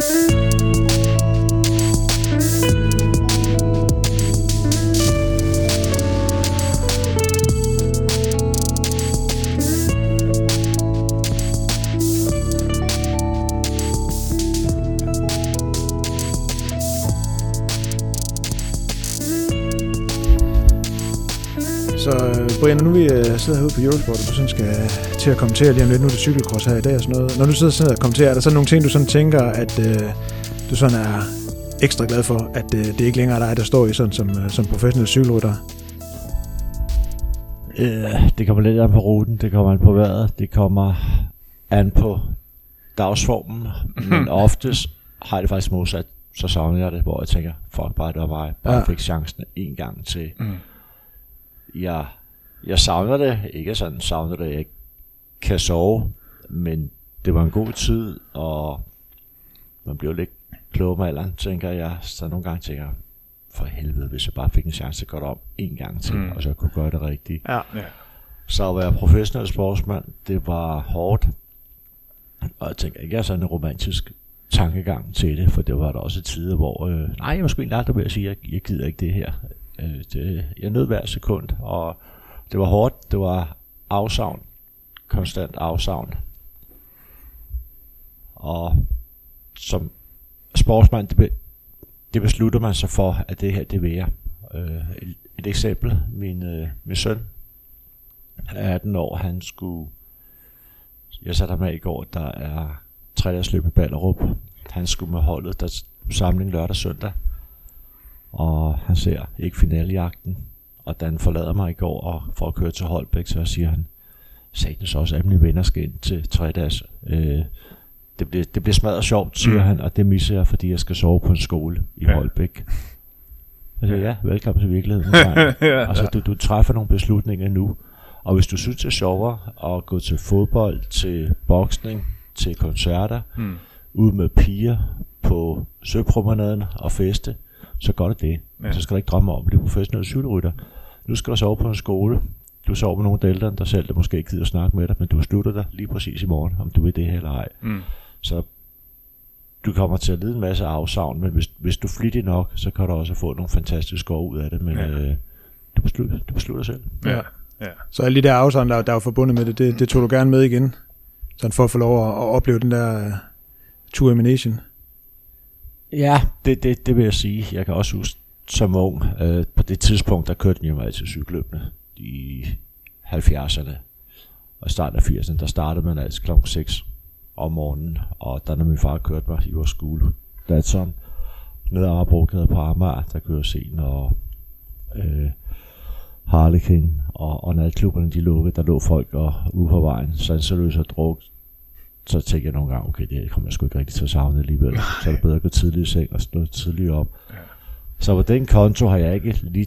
Så øh, Brian, nu vi øh, sidder herude på Eurosport, og du sådan skal til at kommentere lige om lidt, nu er det cykelcross her i dag og sådan noget. Når du sidder sådan og kommenterer, er der så nogle ting, du sådan tænker, at øh, du sådan er ekstra glad for, at øh, det ikke længere er dig, der står i sådan som, øh, som professionel cykelrytter? Øh, det kommer lidt an på ruten, det kommer an på vejret, det kommer an på dagsformen, men oftest har jeg det faktisk modsat, så savner jeg det, hvor jeg tænker, fuck bare, det var mig, bare Ja. ja. fik chancen en gang til. Mm. Jeg, jeg savner det, ikke sådan savner det, jeg ikke kan sove, men det var en god tid, og man bliver lidt klogere med alderen, tænker jeg, så nogle gange tænker jeg, for helvede, hvis jeg bare fik en chance til at gøre det om en gang til, Mm. og så kunne gøre det rigtigt. Ja. Ja. Så at være professionel sportsmand, det var hårdt. Og jeg tænker ikke, jeg har sådan en romantisk tankegang til det, for det var der også tider, hvor, øh, nej, jeg var sgu egentlig aldrig ved at sige, at jeg, jeg gider ikke det her. Øh, det, jeg nød hver sekund, og det var hårdt, det var afsavn, konstant afsavn. Og som sportsmand, det, be, det beslutter man sig for, at det her, det vil jeg. Øh, et, et eksempel, min, øh, min søn, er 18 år, han skulle... Jeg satte ham af i går, der er tredjedagsløb i Ballerup. Han skulle med holdet, der samling lørdag og søndag. Og han ser ikke finaljagten. Og da han forlader mig i går og for at køre til Holbæk, så siger han, Satans også, at mine venner skal ind til tredags. Øh, det, bliver, det bliver smadret sjovt, siger Mm. han, og det misser jeg, fordi jeg skal sove på en skole i Ja. Holbæk. Jeg siger, ja, velkommen til virkeligheden. dreng." ja. Altså, du, du træffer nogle beslutninger nu. Og hvis du synes, det er sjovere at gå til fodbold, til boksning, til koncerter, Mm. ud med piger på søpromenaden og feste, så gør det det. Ja. Så skal du ikke drømme om at blive professionel cykelrytter. Nu skal du sove på en skole. Du sover med nogle ældre, der selv der måske ikke gider at snakke med dig, men du beslutter dig lige præcis i morgen, om du vil det her eller ej. Mm. Så du kommer til at lide en masse afsavn, men hvis, hvis du er flittig nok, så kan du også få nogle fantastiske skove ud af det, men Ja. øh, du, beslutter, du beslutter selv. Ja. Ja. Så alle de der afsavn, der, der er forbundet med det, det, det tog du gerne med igen. Sådan for at få lov at, at opleve den der uh, Tour Emination. Ja, det, det, det vil jeg sige. Jeg kan også huske som ung, øh, på det tidspunkt, der kørte den jo altså mig til i 70'erne og starten af 80'erne. Der startede man altså klokken 6 om morgenen, og der når min far kørte mig i vores skole, Datsun, ned ad Amagerbrogade på Amager, der kører sen, og øh, Harlekin, og, og natklubberne de lukkede, der lå folk og ude på vejen, sanseløs og druk, så tænkte jeg nogle gange, okay, det her kommer jeg sgu ikke rigtig til at savne alligevel. Så er det bedre at gå tidligt i seng og stå tidligt op. Ja. Så på den konto har jeg ikke lige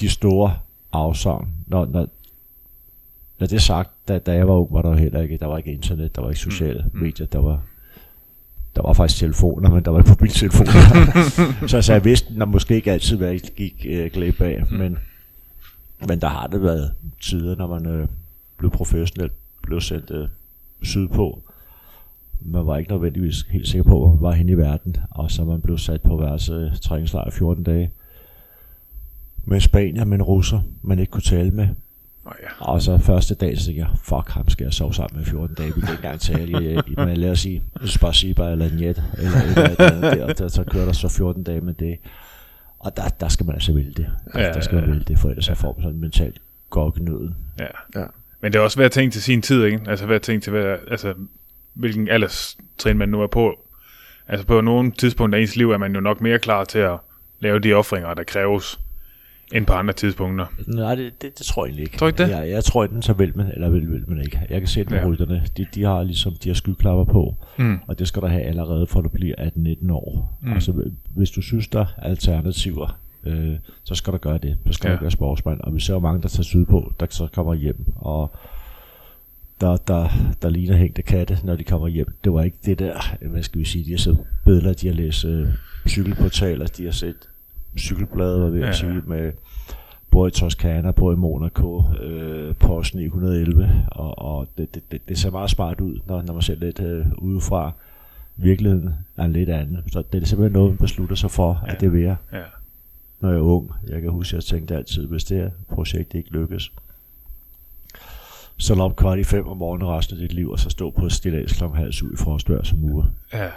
de store afsavn. Når, når, når det er sagt, da, da jeg var ung, var der heller ikke, der var ikke internet, der var ikke sociale Mm. mm. medier, der var, der var faktisk telefoner, men der var ikke mobiltelefoner. så, så jeg vidste, når måske ikke altid, hvad jeg gik øh, glip af, Mm. men, men der har det været tider, når man øh, blev professionel, blev sendt øh, sydpå. Man var ikke nødvendigvis helt sikker på, hvor man var henne i verden, og så man blev sat på værelse øh, træningslejr i 14 dage med Spanier, med en russer, man ikke kunne tale med. Oh, ja. Og så første dag, så tænkte jeg, fuck ham skal jeg sove sammen med i 14 dage, vi kan ikke engang tale. Jeg, jeg, men lad os sige, spasiba eller njet, eller et eller andet der, der, så kører der så 14 dage med det. Og der, der skal man altså vælge det. Ja, Ja, der skal man ja. vælge det, for ellers så får man sådan en mentalt gokkenøden. ja. Ja. Men det er også hver ting til sin tid, ikke? Altså hver ting til hver, altså hvilken alderstrin man nu er på. Altså på nogle tidspunkter i ens liv er man jo nok mere klar til at lave de offringer, der kræves, end på andre tidspunkter. Nej, det, det, det tror jeg ikke. Tror ikke det? Jeg, jeg tror enten så vil man, eller vil, vil man ikke. Jeg kan se det med Ja. rytterne. De, de har ligesom, de har skyklapper på. Mm. Og det skal du have allerede, for du bliver 18-19 år. Mm. Altså, hvis du synes, der er alternativer, øh, så skal du gøre det. Så skal Ja. ja. du være sportsmand. Og vi ser jo mange, der tager sydpå, der så kommer hjem, og der, der, der ligner hængte katte, når de kommer hjem. Det var ikke det der, hvad skal vi sige, de har set billeder, de har læst øh, cykelportaler, de har set cykelblade, hvad vil jeg Ja, sige, med både i Toskana, både i Monaco, øh, Porsche 911, og, og det, det, det, det ser meget smart ud, når, når man ser lidt øh, udefra. virkeligheden er en lidt anden. Så det er simpelthen noget, man beslutter sig for, ja. at det vil jeg, Ja. når jeg er ung. Jeg kan huske, at jeg tænkte altid, hvis det her projekt ikke lykkes, så op kvart i fem om morgenen resten af dit liv, og så stå på et stillads klokken halv syv i frostvejr som uge. Ja.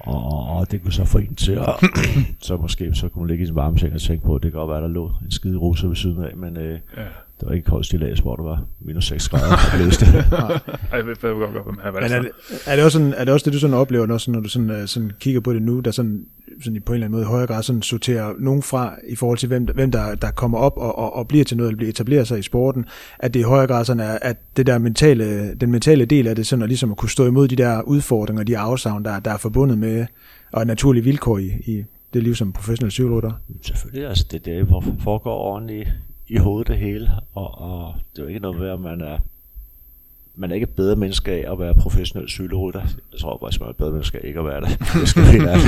Og, og det kunne så få en til at, så måske så kunne man ligge i sin varme seng og tænke på, at det kan godt være, der lå en skide ruse ved siden af, men øh, ja. Det var ikke koldt stillads, hvor det var minus 6 grader. blæste. Jeg ved godt, godt, hvad Men er det, er, det også sådan, er det også det, du sådan oplever, når, sådan, når du sådan, uh, sådan kigger på det nu, der sådan, sådan på en eller anden måde i højere grad sådan sorterer nogen fra i forhold til, hvem, hvem der, der kommer op og, og, og bliver til noget, eller bliver etableret sig i sporten, at det i højere grad sådan er, at det der mentale, den mentale del af det, sådan at ligesom at kunne stå imod de der udfordringer, de afsavn, der, der er forbundet med, og naturlige vilkår i, i det liv som professionel cykelrytter. Selvfølgelig, altså det er det, hvor foregår ordentligt i hovedet det hele, og, og det er jo ikke noget med, at man er man er ikke et bedre menneske af at være professionel cykelrytter. Jeg tror faktisk, man er bedre menneske af ikke at være det. Det skal vi være.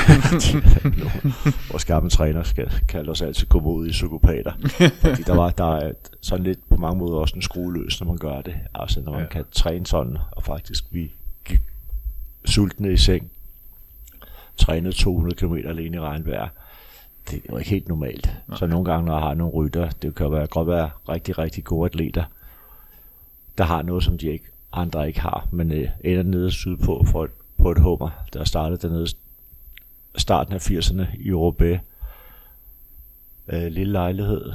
Vores gamle træner skal kalde os altid gå mod i psykopater. Fordi der, var, der er sådan lidt på mange måder også en skrueløs, når man gør det. Altså når man ja. kan træne sådan, og faktisk vi gik sultne i seng, trænede 200 km alene i regnvejr. Det er jo ikke helt normalt. Nej. Så nogle gange, når jeg har nogle rytter, det kan være, godt være rigtig, rigtig gode atleter, der har noget, som de ikke, andre ikke har, men øh, ender nede sydpå for et, på et hummer, der startede dernede starten af 80'erne i Roubaix. Øh, lille lejlighed,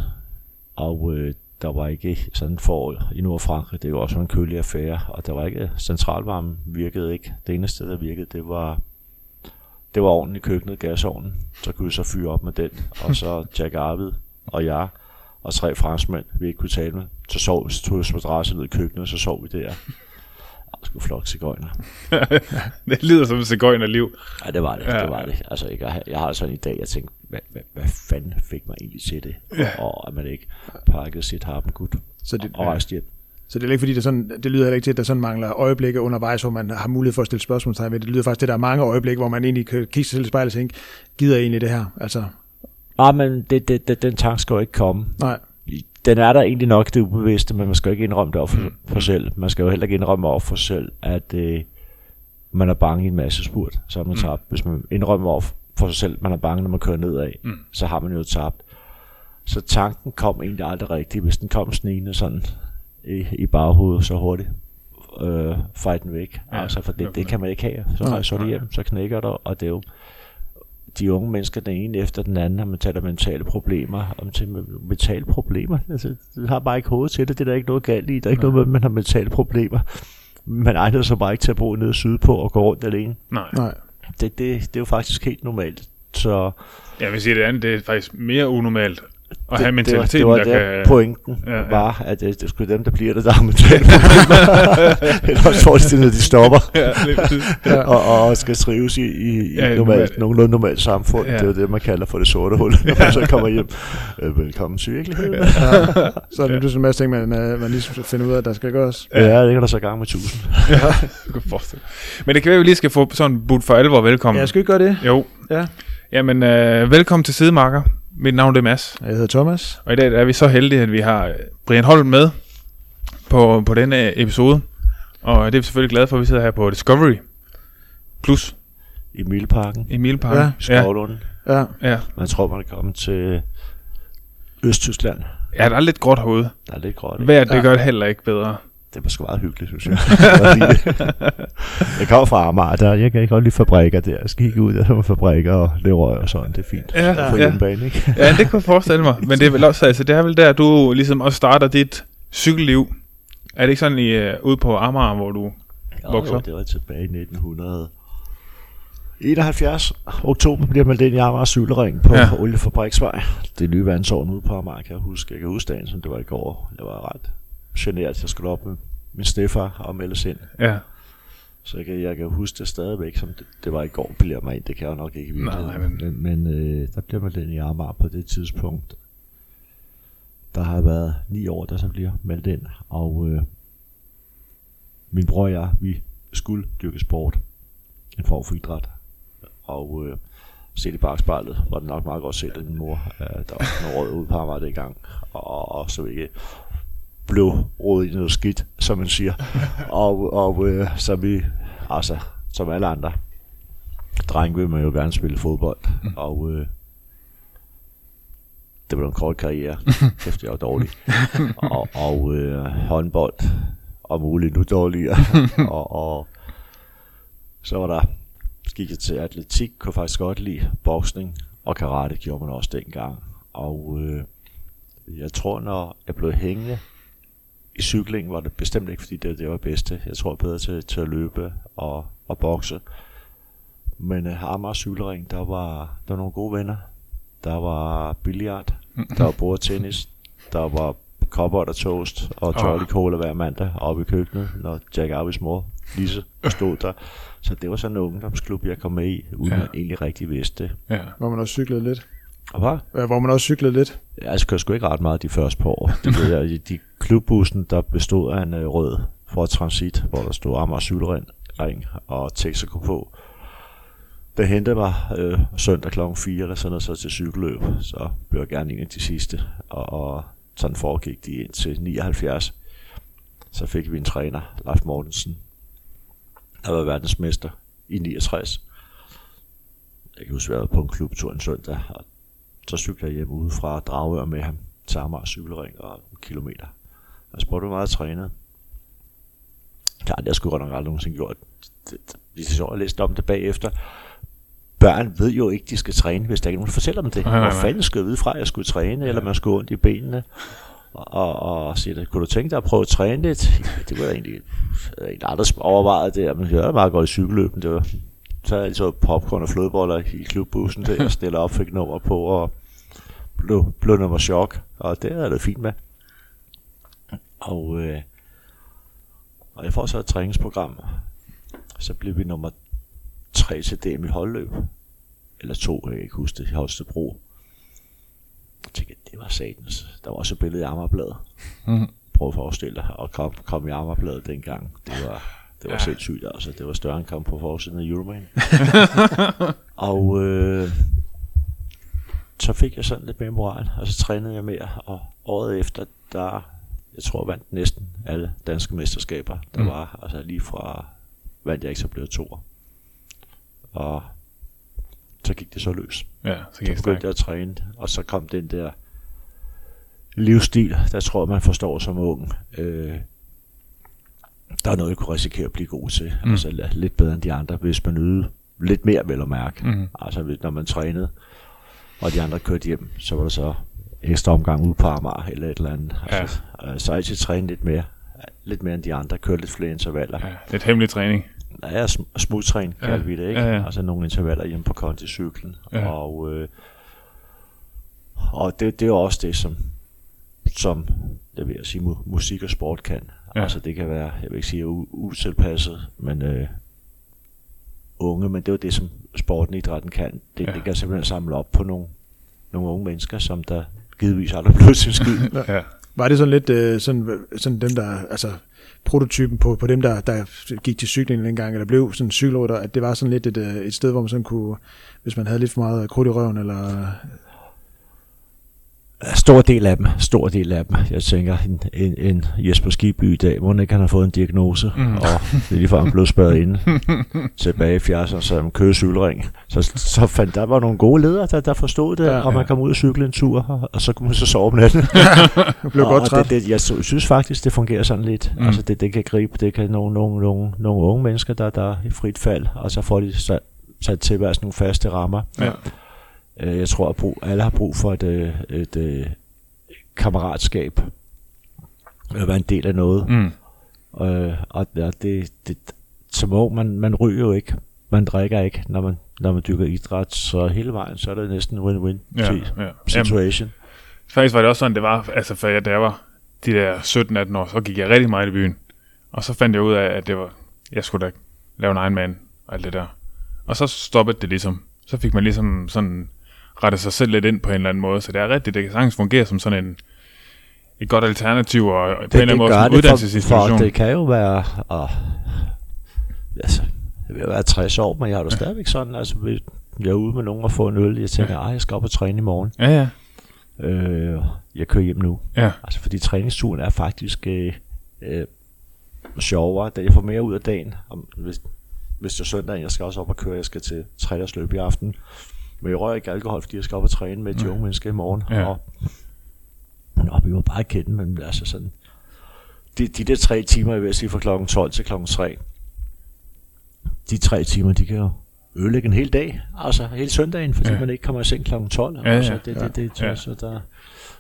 og øh, der var ikke sådan for i Nordfrankrig, det var også en kølig affære, og der var ikke, centralvarmen virkede ikke. Det eneste, der virkede, det var det var ovnen i køkkenet, gasovnen. Så kunne vi så fyre op med den. Og så Jack Arvid og jeg og tre franskmænd, vi ikke kunne tale med. Så sov vi, så tog vi os madrasser ned i køkkenet, og så sov vi der. Og skulle flok cigøjner. det lyder som et cigøjnerliv. Ja, det var det. Ja. Ja. Det var det. Altså, jeg, jeg har sådan i dag, jeg tænkte, hvad, hvad, hvad fanden fik mig egentlig til det? Ja. Og at man ikke pakkede sit harpengud Så det, og rejste hjem. Så det er ikke fordi, det, er sådan, det lyder heller ikke til, at der sådan mangler øjeblikke undervejs, hvor man har mulighed for at stille spørgsmålstegn ved. Det lyder faktisk til, at der er mange øjeblikke, hvor man egentlig kan kigge sig selv i spejlet og tænke, gider jeg egentlig det her? Altså, Nej, men det, det, det, den tanke skal jo ikke komme. nej. den er der egentlig nok det ubevidste, men man skal jo ikke indrømme det over for, for selv. Man skal jo heller ikke indrømme over for sig selv, at øh, man er bange i en masse spurt, så har man Mm. tabt. Hvis man indrømmer over for sig selv, man er bange, når man kører nedad, Mm. så har man jo tabt. Så tanken kom egentlig aldrig rigtigt, hvis den kom snigende sådan i, i baghovedet så hurtigt. Øh, fight den væk. Ja, altså, for det, det kan man ikke have. Så Nej, du nej. hjem, så knækker du, og det er jo de unge mennesker, den ene efter den anden, har man taler mentale problemer. Og man tænker, mentale problemer? Altså, det har bare ikke hoved til det. Det er der ikke noget galt i. Der er ikke Nej. noget med, at man har mentale problemer. Man egner sig bare ikke til at bo nede sydpå og gå rundt alene. Nej. nej. Det, det, det er jo faktisk helt normalt. Så Jeg vil sige, det andet det er faktisk mere unormalt at det, have det var, mentaliteten, det var der der kan... pointen Ja, ja, ja. ja. var, at det, det skulle dem, der bliver det, der har problemer. Ellers får de det, når de stopper. ja. Ja. og, og skal trives i, i, i Ja, ja, normalt, normalt. nogenlunde normalt samfund. Ja. Ja. Det er jo det, man kalder for det sorte hul, når man så kommer hjem. Øh, velkommen til virkeligheden. Ja. Ja. Så er det Ja. ja. sådan en masse ting, man, øh, man lige skal finde ud af, at der skal gøres. ja, det kan der så i gang med tusind. ja. Men det kan være, at vi lige skal få sådan budt for alvor velkommen. Ja, jeg skal ikke gøre det. Jo. Ja. Jamen, øh, velkommen til Sidemarker. Mit navn det er Mads. Jeg hedder Thomas. Og i dag er vi så heldige, at vi har Brian Holm med på, på denne episode. Og det er vi selvfølgelig glade for, at vi sidder her på Discovery Plus I Milparken, i Mileparken. Ja. ja, Skovlund. Ja, ja. Man tror, man er kommet til Østtyskland. ja, der er lidt gråt herude. Der er lidt gråt. ikke? Vejret, det Ja. gør det heller ikke bedre. Det var sgu meget hyggeligt, synes jeg. jeg kommer fra Amager, der, jeg kan ikke godt lide fabrikker der. Jeg skal kigge ud af nogle fabrikker og lave røg og sådan, det er fint. Ja, På ja. hjemmebane, ikke? Ja, det kunne jeg forestille mig. Men det er vel også, altså, det er vel der, du ligesom også starter dit cykelliv. Er det ikke sådan i, uh, ude på Amager, hvor du... Jo, Vokser jo, det var tilbage i 1971. Oktober bliver meldt ind i Amager Cykelring på Ja. ja. Oliefabriksvej. Det nye vandsårn ude på Amager, kan jeg huske. Jeg kan huske dagen, som det var i går. Jeg var ret generet. Jeg skulle op med min stefar og meldes ind. Ja, Så jeg kan, jeg kan huske det stadigvæk, som det, det var i går, bliver mig ind. Det kan jeg jo nok ikke i Nej, virkeligheden. men, men øh, der bliver meldt ind i Amager på det tidspunkt. Der har været ni år, der så bliver meldt ind. Og øh, min bror og jeg, vi skulle dyrke sport. En form for idræt. Og øh, set i bagspejlet var det nok meget godt set af min mor. Øh, der var noget råd ude på Amager det i gang. Og, og så ikke blev rodet i noget skidt, som man siger. og og øh, så vi, altså, som alle andre, dreng vil man jo gerne spille fodbold, mm. og øh, det var en kort karriere, efter jeg var dårlig. og og øh, håndbold, og muligt nu dårligere. og, og så var der, gik jeg til atletik, kunne faktisk godt lide boksning, og karate gjorde man også dengang. Og øh, jeg tror, når jeg blev hængende i cykling, var det bestemt ikke, fordi det, det var det bedste. Jeg tror bedre til, til at løbe og, og bokse. Men uh, Amager Cykelring, der var, der var nogle gode venner. Der var billiard, der var bordtennis, der var kopper og toast og Jolly Cola hver mandag oppe i køkkenet, når Jack Arvis mor, Lise, stod der. Så det var sådan en ungdomsklub, jeg kom med i, uden ja. at egentlig rigtig vidste det. Ja. Hvor man også cyklede lidt. Hvad? Ja, Hvor man også cyklede lidt. Jeg kørte sgu ikke ret meget de første par år. Det ved jeg. De klubbussen, der bestod af en uh, rød for Transit, hvor der stod Amager Cykelring og Texaco på. Det hentede mig øh, søndag kl. 4 eller sådan noget, så til cykelløb. Så blev jeg gerne en af de sidste. Og, og sådan foregik de ind til 79. Så fik vi en træner, Leif Mortensen, der var verdensmester i 69. Jeg kan huske, at jeg var på en klubtur en søndag, og så cyklede jeg hjem ude fra Dragør med ham til Amager cykelring og en kilometer. Jeg spurgte, hvor meget jeg trænede. Det har sgu godt nok aldrig nogensinde gjort. Det, det, det er sjovt, at læse om det bagefter. Børn ved jo ikke, de skal træne, hvis der ikke er nogen, der fortæller dem det. Nej, nej, Hvor nej. fanden skal jeg vide fra, at jeg skulle træne, eller man skulle ondt i benene. Og, og, og siger, kunne du tænke dig at prøve at træne lidt? Det kunne jeg egentlig, jeg egentlig aldrig overvejet det, men jeg er meget godt i cykelløben. Det var, så jeg altså popcorn og flødeboller i klubbussen, der jeg stillede op, fik nummer på, og blev, blev nummer chok, og det er det fint med. Og, øh, og jeg får så et træningsprogram, så blev vi nummer 3 til DM i holdløb, eller to, jeg kan ikke huske det, i Holstebro. Jeg tænkte, det var satans. Der var også et billede i Amagerbladet. Mhm. Prøv at forestille dig at komme, komme i Amagerbladet dengang. Det var, det var Ja. sindssygt, altså. Det var større end komme på forsiden af Euroman. og øh, så fik jeg sådan lidt mere moral, og så trænede jeg mere, og året efter, der, jeg tror, vandt næsten alle danske mesterskaber, der Mm. mm. var, altså lige fra, vandt jeg ikke, så blev jeg toer. Og så gik det så løs. Ja, så Så gik det begyndte jeg at træne, og så kom den der livsstil, der tror man forstår som ung. Øh, der er noget, jeg kunne risikere at blive god til. Mm. Mm. Altså lidt bedre end de andre, hvis man ydede lidt mere, vel at mærke. Mhm. Altså når man trænede, og de andre kørte hjem, så var der så ekstra omgang ude på Amager eller et eller andet. Altså, øh, så jeg altid trænet lidt mere. Lidt mere end de andre, kørte lidt flere intervaller. Ja, lidt hemmelig træning. Ja, sm- Ja. kalder vi det, ikke? Ja, ja. Altså nogle intervaller hjemme på konticyklen. Ja. Og, øh, og det, det er også det, som, som jeg vil sige, mu- musik og sport kan. Ja. Ja. Altså det kan være, jeg vil ikke sige u- utilpasset, men øh, unge, men det er jo det, som sporten og idrætten kan. Det, Ja. det kan simpelthen samle op på nogle, nogle unge mennesker, som der givetvis aldrig blevet til skid. Ja. Var det sådan lidt øh, sådan, sådan dem, der, altså prototypen på, på dem, der, der gik til cykling dengang, eller blev sådan cykelrytter, at det var sådan lidt et, øh, et sted, hvor man sådan kunne, hvis man havde lidt for meget krudt i røven, eller... Stor del af dem, stor del af dem. Jeg tænker, en, en, en Jesper Skibby i dag, må ikke han har fået en diagnose, Mm. og det er lige før han blev spærret inde tilbage i 80'erne, så han kører cykelring. Så, så fandt der var nogle gode ledere, der, der forstod det, Ja, og man ja. kom ud og cykle en tur, og, og så kunne man så sove om natten. Blev og, godt og træt. det, det, jeg sy- synes faktisk, det fungerer sådan lidt. Mm. Altså det, det kan gribe, det kan nogle, nogle, nogle, nogle unge mennesker, der, der er i frit fald, og så får de sat, sat til at nogle faste rammer. Ja. Øh, Jeg tror, at brug, alle har brug for et, øh, et, et kammeratskab. At være en del af noget. Mm. Øh, og og det, det, som ung, man, man ryger jo ikke. Man drikker ikke, når man, når man dyrker idræt. Så hele vejen, så er det næsten en win-win Ja, ja. ja. Jamen, situation. faktisk var det også sådan, det var, altså for jeg, da jeg var de der 17-18 år, så gik jeg rigtig meget i byen. Og så fandt jeg ud af, at det var, jeg skulle da lave en egen mand og alt det der. Og så stoppede det ligesom. Så fik man ligesom sådan rettet sig selv lidt ind på en eller anden måde. Så det er rigtigt, det kan sagtens fungere som sådan en et godt alternativ og på en eller anden måde en for, uddannelsesinstitution. for det kan jo være, og, altså, jeg vil være 60 år, men jeg har det stadigvæk sådan, altså, hvis jeg er ude med nogen og få en øl, jeg tænker, ej, jeg skal op og træne i morgen. Ja, ja. Øh, jeg kører hjem nu. Ja, Altså, fordi træningsturen er faktisk øh, øh, sjovere, da jeg får mere ud af dagen. Om, hvis, hvis det er søndag, jeg skal også op og køre, jeg skal til trædersløb i aften. Men jeg rører ikke alkohol, fordi jeg skal op og træne med de unge mennesker i morgen. Ja. Og, og vi var bare kendt, men altså sådan, de, de der tre timer, jeg vil sige fra klokken 12 til klokken 3, de tre timer, de kan jo ødelægge en hel dag, altså hele søndagen, fordi Ja. ja. man ikke kommer i seng klokken 12. Ja, ja, altså, det, ja, det, det, det, ja. så, der,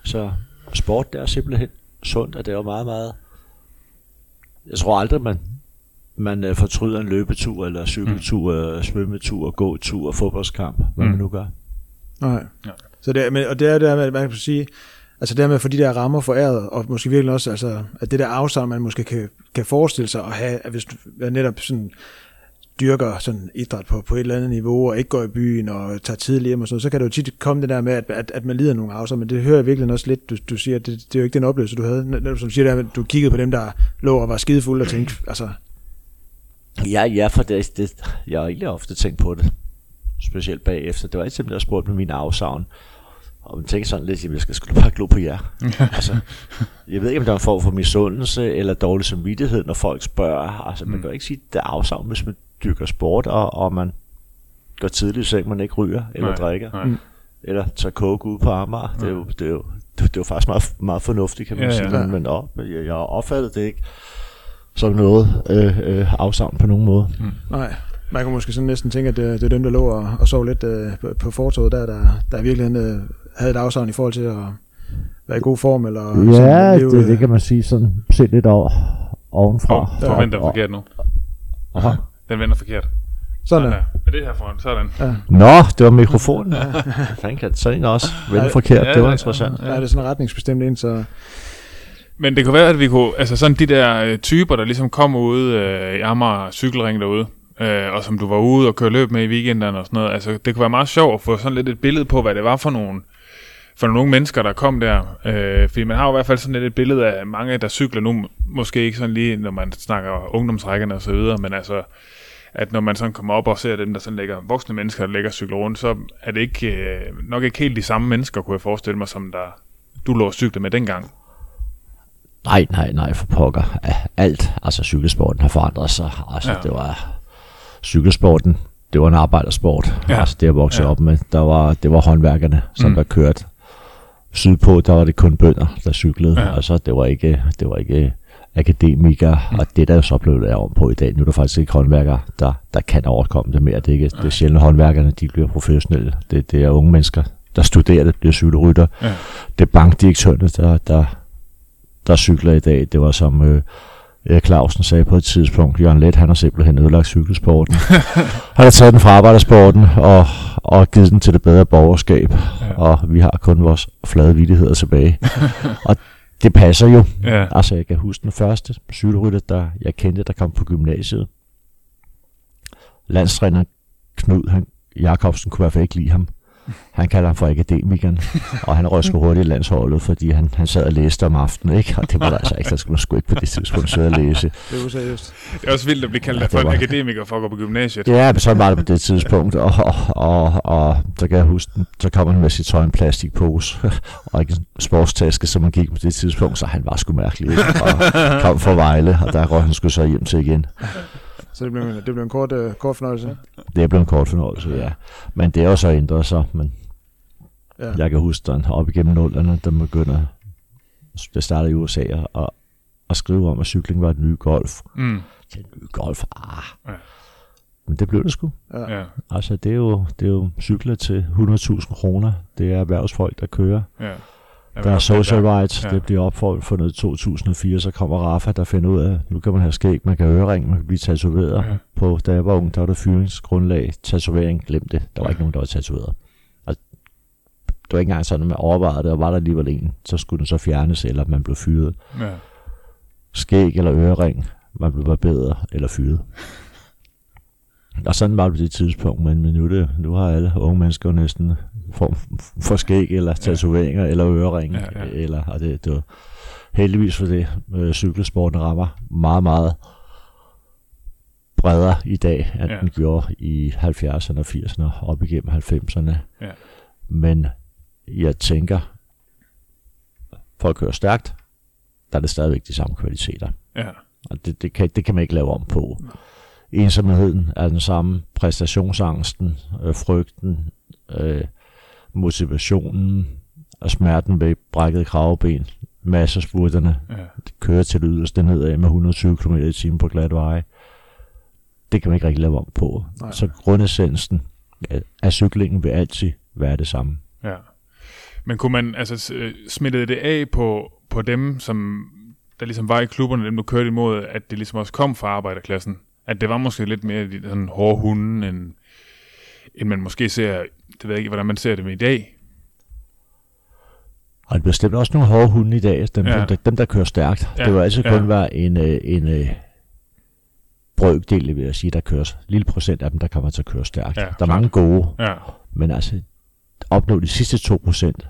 så sport, det er simpelthen sundt, og det er jo meget, meget... Jeg tror aldrig, man, man øh, fortryder en løbetur, eller cykeltur, mm. svømmetur, gåtur, fodboldskamp, hvad Mm. man nu gør. Nej. Ja. Så det, men, og det er det der med, man kan sige, altså det der med at få de der rammer foræret, og måske virkelig også, altså, at det der afsavn, man måske kan, kan forestille sig at have, at hvis du netop sådan, dyrker sådan idræt på, på et eller andet niveau, og ikke går i byen og tager tidligt hjem og sådan noget, så kan det jo tit komme det der med, at, at, at man lider nogle afsavn, men det hører jeg virkelig også lidt, du, du siger, at det, det er jo ikke den oplevelse, du havde, netop som du siger, der, at du kiggede på dem, der lå og var skidefulde og tænkte, altså, Ja, ja, for det, det, jeg har egentlig ofte tænkt på det, specielt bagefter. Det var altid, der spurgt med min afsavn, og man tænker sådan lidt, at jeg skal sgu bare glo på jer. altså, jeg ved ikke, om der er en form for misundelse eller dårlig samvittighed, når folk spørger. Altså, man Mm. kan jo ikke sige, at det er afsavn, hvis man dyrker sport, og, og man går tidligt i seng, man ikke ryger eller Nej, drikker, nej. Eller tager coke ud på Amager. Det er jo, det er jo, det, er jo faktisk meget, meget fornuftigt, kan man Ja, ja, ja. sige. Men, men op, jeg, jeg har opfattet det ikke som noget øh, øh, afsavn på nogen måde. nej. Man kan måske sådan næsten tænke, at det, det er dem, der lå og, og sov lidt øh, på, på fortoget der, der, der virkelig øh, havde et afsavn i forhold til at være i god form, eller Ja, sådan, det, det kan man sige sådan set lidt over, ovenfra. Oh, forventer Og- forkert nu. Aha. Den vender forkert. Sådan Ja, der. ja. Er det her foran? Sådan. Ja. Nå, det var mikrofonen. Ja. Fanden kan sådan også vende Ja, forkert. ja, det var ja, interessant. Ja, det er sådan retningsbestemt ind, så men det kunne være, at vi kunne, altså sådan de der øh, typer, der ligesom kommer ud øh, i Amager cykelring derude, øh, og som du var ude og køre løb med i weekenderne og sådan noget, altså det kunne være meget sjovt at få sådan lidt et billede på, hvad det var for nogle, for nogle unge mennesker, der kom der. Øh, fordi man har jo i hvert fald sådan lidt et billede af mange, der cykler nu, måske ikke sådan lige, når man snakker ungdomsrækkerne og så videre, men altså, at når man sådan kommer op og ser dem, der sådan ligger, voksne mennesker, der ligger cykler rundt, så er det ikke, øh, nok ikke helt de samme mennesker, kunne jeg forestille mig, som der du lå og cyklede med dengang. Nej, nej, nej, for pokker. Alt, altså cykelsporten har forandret sig. Altså, Ja. det var cykelsporten, det var en arbejdersport. Ja. Altså, det jeg voksede Ja. op med, der var, det var håndværkerne, som Mm. der kørte. Sydpå, der var det kun bønder, der cyklede. Ja. Altså, det var ikke, det var ikke akademikere, Mm. mm. og det der er så blevet lavet om på i dag, nu er der faktisk ikke håndværkere, der, der kan overkomme det mere. Det er, ikke, det er sjældent håndværkerne, de bliver professionelle. Det, det er unge mennesker, der studerer det, bliver cykelrytter. Ja. Det er bankdirektørerne, der, der, der cykler i dag. Det var som øh, Erik Clausen sagde på et tidspunkt, Jørgen Let, han har simpelthen ødelagt cykelsporten. han har taget den fra arbejdersporten og, og givet den til det bedre borgerskab, Ja. og vi har kun vores flade vittigheder tilbage. og det passer jo. Ja. Altså, jeg kan huske den første cykelrytter, der jeg kendte, der kom på gymnasiet. Landstræner Knud han, Jakobsen kunne i hvert fald ikke lide ham. Han kalder ham for akademikeren, og han røg sgu hurtigt i landsholdet, fordi han, han sad og læste om aftenen, ikke? Og det var der altså ikke, der skulle man sgu ikke på det tidspunkt sidde og læse. det er useriøst. Det er også vildt at blive kaldt Ja, for en var- akademiker for at gå på gymnasiet. Ja, men så var det på det tidspunkt, og, og, og, og så kan jeg huske, så kom han med sit tøj en plastikpose, og ikke en sportstaske, som man gik på det tidspunkt, så han var sgu mærkelig, ikke? og kom fra Vejle, og der røg han skulle så hjem til igen. Så det blev, det blev en kort, uh, kort fornøjelse. Det er blevet en kort fornøjelse, ja. Men det er jo så ændret sig, men Ja. jeg kan huske, den op igennem nullerne, der begynder, det startede i USA, at, at skrive om, at cykling var et nye golf. Mm. Det nye golf, ah. Ja. Men det blev det sgu. Ja. Ja, Altså, det er jo, det er jo cykler til 100.000 kroner. Det er erhvervsfolk, der kører. ja. Der er social rights. Ja. Det bliver opfundet i 2004. Så kommer Rafa, der finder ud af, nu kan man have skæg, man kan ørering, man kan blive tatoveret. Ja. På, da jeg var ung, der var der fyringsgrundlag, tatovering, glem det. Der var Ja. ikke nogen, der var tatoveret. Altså, det var ikke engang sådan, at man overvejede det, og var der alligevel en, så skulle den så fjernes, eller man blev fyret. Ja. Skæg eller ørering, man blev bedre eller fyret. Og sådan var det på det tidspunkt, men, men nu, det, nu har alle unge mennesker næsten form for skæg, eller tatoveringer, eller ørering, Ja, ja. eller, og det, det var heldigvis for det, øh, cykelsporten rammer meget, meget bredere i dag, end Ja. ja. den gjorde i 70'erne og 80'erne og op igennem 90'erne. Ja. Men jeg tænker, for at køre stærkt, der er det stadigvæk de samme kvaliteter. Ja. Og det, det, kan, det kan man ikke lave om på. Ensomheden er den samme, præstationsangsten, øh, frygten, øh, motivationen og smerten ved brækket kravben, masser spurterne, Ja. kører til det yderste nedad med 120 km i timen på glat veje. Det kan man ikke rigtig lave om på. Nej. Så grundessensen af- cyklingen vil altid være det samme. Ja. Men kunne man altså øh, smittede det af på, på dem, som der ligesom var i klubberne, dem du kørte imod, at det ligesom også kom fra arbejderklassen? At det var måske lidt mere de sådan hårde hunde, end, end man måske ser, det ved jeg ikke, hvordan man ser dem i dag. Og det bestemt også nogle hårde hunde i dag, dem, Ja. dem, dem der kører stærkt. Ja. Det vil altid kun ja. være en, øh, en øh, brøkdel, vil jeg sige, der kører. Lille procent af dem, der kommer til at køre stærkt. Ja, der er klart. mange gode, Ja, men altså opnå de sidste 2 procent,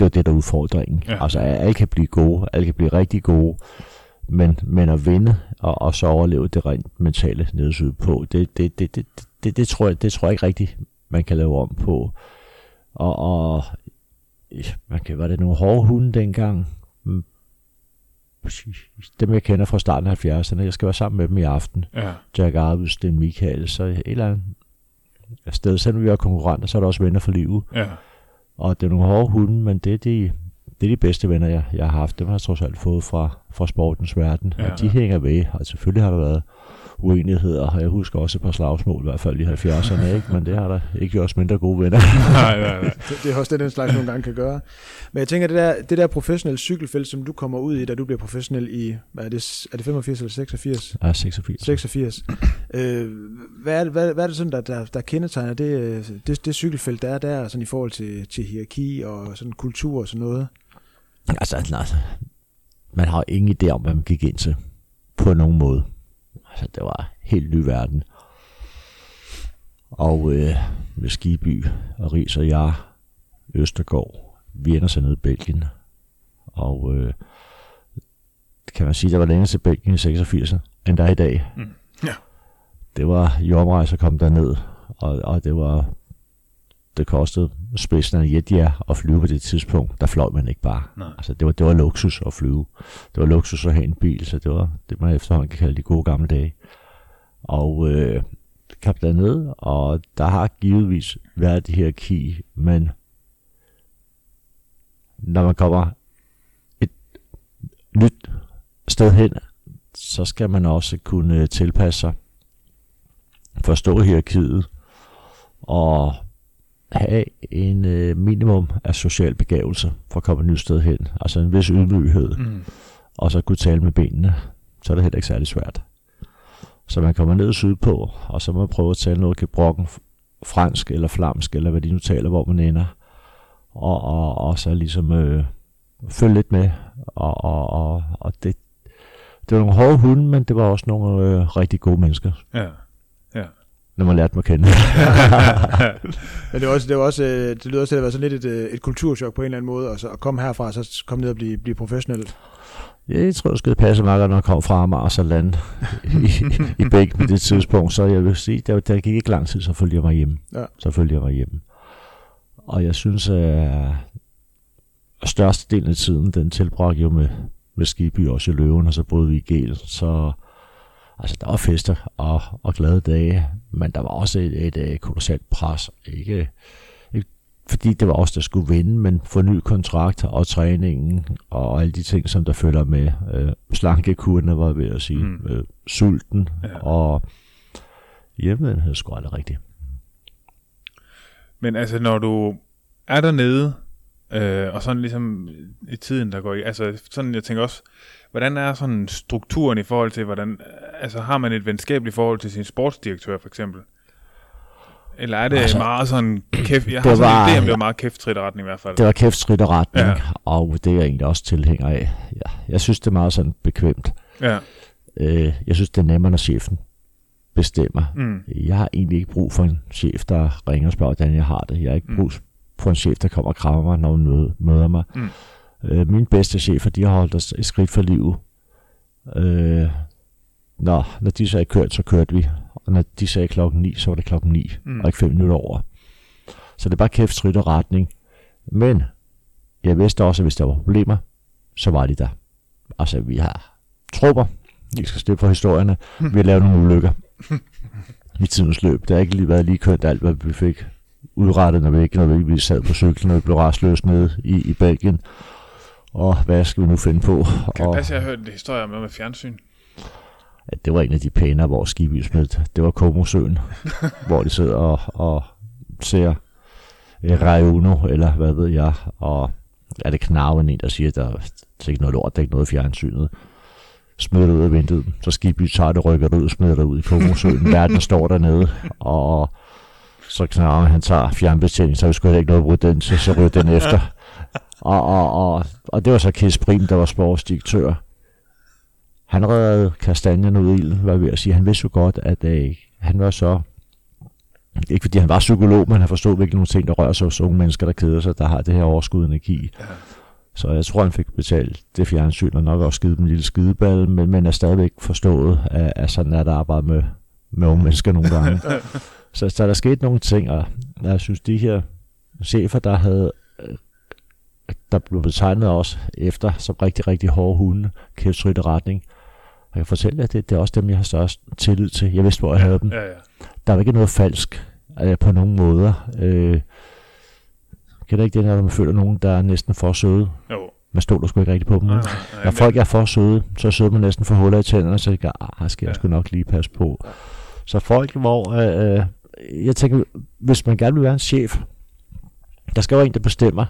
det er det, der er udfordringen. Ja. Ja. Altså alle kan blive gode, alle kan blive rigtig gode, men, men at vinde og, og så overleve det rent mentale nedsyd på, det, det, det, det, det, det, tror jeg, det tror jeg ikke rigtigt, man kan lave om på. Og, og man kan, var det nogle hårde hunde dengang? Mm. Dem jeg kender fra starten af 70'erne, jeg skal være sammen med dem i aften. ja, Jack Arvid, Sten Michael, så et eller andet sted, selvom vi er konkurrenter, så er der også venner for livet. ja, Og det er nogle hårde hunde, men det er de, det er de bedste venner, jeg, jeg har haft. Dem har jeg trods alt fået fra, fra sportens verden. Ja. Og de hænger ved, og selvfølgelig har der været uenigheder, og jeg husker også et par slagsmål, i hvert fald i 70'erne, ikke? men det har der ikke gjort os mindre gode venner. nej, nej, nej. Det, er også det, den slags nogle gange kan gøre. Men jeg tænker, det der, det der professionelle cykelfelt, som du kommer ud i, da du bliver professionel i, hvad er det, er det 85 eller 86? Jeg er 86. 86. Øh, hvad, er det, hvad, hvad er det sådan, der, der, der kendetegner det, øh, det, det cykelfelt, der er der, sådan i forhold til, til hierarki og sådan kultur og sådan noget? Altså, nej, man har ingen idé om, hvad man gik ind til. På nogen måde. Altså, det var helt ny verden. Og øh, med Skiby og Ries og jeg, Østergaard, vi ender så nede i Belgien. Og øh, kan man sige, der var længere til Belgien i 86, end der er i dag. Mm. Ja. Det var jomrejse at komme derned, og, og det var det kostede af Jetja at flyve på det tidspunkt. Der fløj man ikke bare. Nej. Altså, det var, det var luksus at flyve. Det var luksus at have en bil, så det var det, man efterhånden kan kalde de gode gamle dage. Og øh, kom derned, og der har givetvis været det her key, men når man kommer et nyt sted hen, så skal man også kunne tilpasse sig, forstå hierarkiet, og have en øh, minimum af social begavelse for at komme et nyt sted hen. Altså en vis ydmyghed, Mm. og så kunne tale med benene. Så er det heller ikke særlig svært. Så man kommer ned sydpå, og så må man prøve at tale noget gebrokken fransk eller flamsk, eller hvad de nu taler, hvor man ender. Og, og, og så ligesom øh, følge lidt med. Og, og, og, og det, det var nogle hårde hunde, men det var også nogle øh, rigtig gode mennesker, Ja. Når man lærte dem at kende. Men det, er også, det, er også, øh, det lyder også til at være sådan lidt et, øh, et kulturschok på en eller anden måde, og så at komme herfra, så komme ned og blive, blive professionel. Ja, Jeg tror, det skal passe meget, godt, når jeg kom fra Amager og så lande i, i Bæk på det tidspunkt. Så jeg vil sige, der, der gik ikke lang tid, så følte jeg mig hjemme. Ja. Så følte jeg mig hjemme. Og jeg synes, at størstedelen af tiden, den tilbragte jo med, med Skiby også i Løven, og så boede vi i Gel. Så altså, der var fester og, og glade dage, men der var også et, et, et kolossalt pres. Ikke, ikke fordi det var os, der skulle vinde, men få ny kontrakt og træningen og alle de ting, som der følger med. Øh, slankekurene var ved at sige. Mm. Øh, sulten Ja. og hjemmedenhed sgu aldrig rigtigt. Men altså, når du er dernede, øh, og sådan ligesom i tiden, der går i, altså sådan, jeg tænker også, hvordan er sådan strukturen i forhold til, hvordan, altså har man et venskabeligt forhold til sin sportsdirektør for eksempel? Eller er det altså, meget sådan kæft, jeg har det sådan en idé om, det var meget kæft retning i hvert fald. Det var kæft skridt og retning, Ja. og det er jeg egentlig også tilhænger af. Ja, jeg synes, det er meget sådan bekvemt. Ja, Øh, jeg synes, det er nemmere, når chefen bestemmer. mm, Jeg har egentlig ikke brug for en chef, der ringer og spørger, hvordan jeg har det. Jeg har ikke Mm. brug for en chef, der kommer og krammer mig, når hun møder, møder mig. Mm. Øh, mine bedste chefer, de har holdt os et skridt for livet. Øh, når, når de sagde kørt, så kørte vi. Og når de sagde klokken 9, så var det klokken 9, Mm. og ikke 5 minutter over. Så det er bare kæft, skridt og retning. Men jeg vidste også, at hvis der var problemer, så var de der. Altså, vi har trupper. Vi skal slippe for historierne. Vi har lavet nogle ulykker. i tidens løb. Det har ikke lige været lige kønt alt, hvad vi fik udrettet, når vi ikke når vi sad på cyklen, og vi blev restløst nede i, i Belgien. Og hvad skal vi nu finde på? Kan og, det passe, jeg har hørt en historie om noget med fjernsyn? Ja, det var en af de pænere, hvor skib smidt. Det var Komosøen, hvor de sidder og, og ser eh, Rayuno, eller hvad ved jeg, og er det knarven en, der siger, at der er ikke noget lort, der er ikke noget fjernsynet. Smider det ud af vinduet, så Skibby tager det, rykker det ud smider det ud i Komosøen. Verden står dernede, og så knarven, han tager fjernbetjening, så vi skulle ikke noget at bruge den til, så ryger den efter. Og, og, og, og det var så Kis Prim, der var sportsdirektør. Han redde kastanjen ud i ilden, hvad vil jeg sige. Han vidste jo godt, at øh, han var så... Ikke fordi han var psykolog, men han forstod hvilke nogle ting, der rører sig hos unge mennesker, der keder sig, der har det her overskud energi. Ja. Så jeg tror, han fik betalt det fjernsyn, og nok også givet dem en lille skideball, men, men er stadigvæk forstået, at, at sådan er der arbejde med, med unge mennesker nogle gange. så, så der skete nogle ting, og jeg synes, de her chefer, der havde øh, der blev betegnet også efter som rigtig, rigtig hårde hunde, kæftrytte retning. Jeg kan fortælle jer, det, det er også dem, jeg har størst tillid til. Jeg vidste, hvor jeg havde dem. Ja, ja. Der er ikke noget falsk øh, på nogen måder. Øh, kan det ikke det, når man føler nogen, der er næsten for søde? Jo. Man stoler sgu ikke rigtig på dem. Nej, Nej, nej, Når folk er for søde, så sidder man næsten for huller i tænderne, så tænker jeg, ah, skal jeg Ja. sgu nok lige passe på. Så folk, hvor... Øh, øh, jeg tænker, hvis man gerne vil være en chef, der skal jo en, der bestemmer,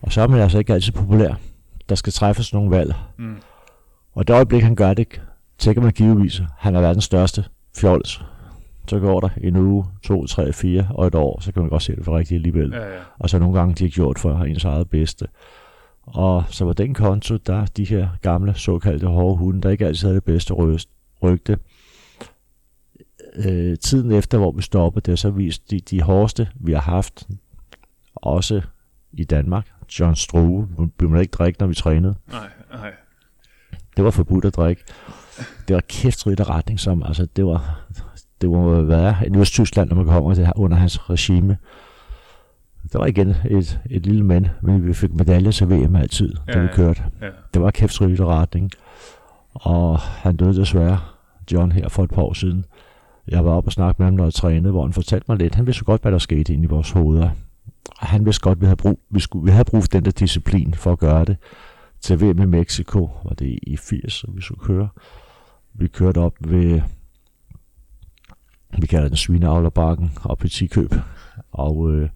og så er man altså ikke altid populær. Der skal træffes nogle valg. Mm. Og det øjeblik, han gør det, tænker man givetvis, han er verdens største fjols. Så går der en uge, to, tre, fire og et år, så kan man godt se det for rigtigt alligevel. Ja, ja. Og så nogle gange, de har gjort for ens eget bedste. Og så var den konto, der de her gamle, såkaldte hårde hunde, der ikke altid havde det bedste rygte. Øh, tiden efter, hvor vi stoppede, det har så vist de, de hårdeste, vi har haft, også i Danmark. John Struve, vi må ikke drikke, når vi trænede. Nej, nej. Det var forbudt at drikke. Det var kæftrygt retning, som, altså, det var, det må være i Østtyskland, når man kommer det her under hans regime. Der var igen et, et lille mand, men vi fik medaljer til VM altid, da Ja, vi ja. kørte. Ja. Det var kæftrygt retning. Og han døde desværre, John, her for et par år siden. Jeg var oppe og snakke med ham, når jeg trænede, hvor han fortalte mig lidt. Han vidste jo godt, hvad der skete inde i vores hoveder. Og han vidste godt, at vi havde brug, vi skulle, vi havde brug for den der disciplin for at gøre det. Til VM i Mexico, var det i 80, vi skulle køre. Vi kørte op ved, vi kalder den Svineavlerbakken, op i Tikøb. Og øh,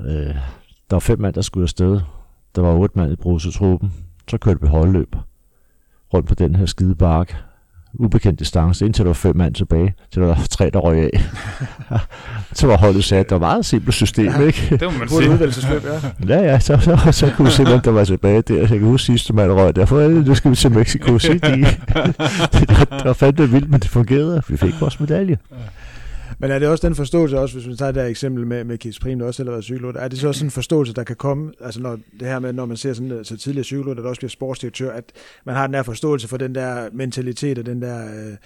øh, der var fem mand, der skulle afsted. Der var otte mand i brusetruppen. Så kørte vi holdløb rundt på den her skide bark. Ubekendt distance, indtil der var fem mand tilbage, til der var tre, der røg af. så var holdet sat. Det var et meget simpelt system, Ja. ikke? Det må man sige. udvælgelsesløb, ja. Ja, ja, så, så, så kunne vi se, hvem der var tilbage der. Jeg kan huske sidste mand røg. Derfor er det, nu skal vi til Mexico City. det, det, det var fandme vildt, men det fungerede. Vi fik vores medalje. Men er det også den forståelse, også hvis vi tager det her eksempel med, med Kies Prim, der også selv har været cykelrytter, er det så også en forståelse, der kan komme, altså når det her med, når man ser sådan øh, så tidligere cykelrytter, der også bliver sportsdirektør, at man har den der forståelse for den der mentalitet og den der øh,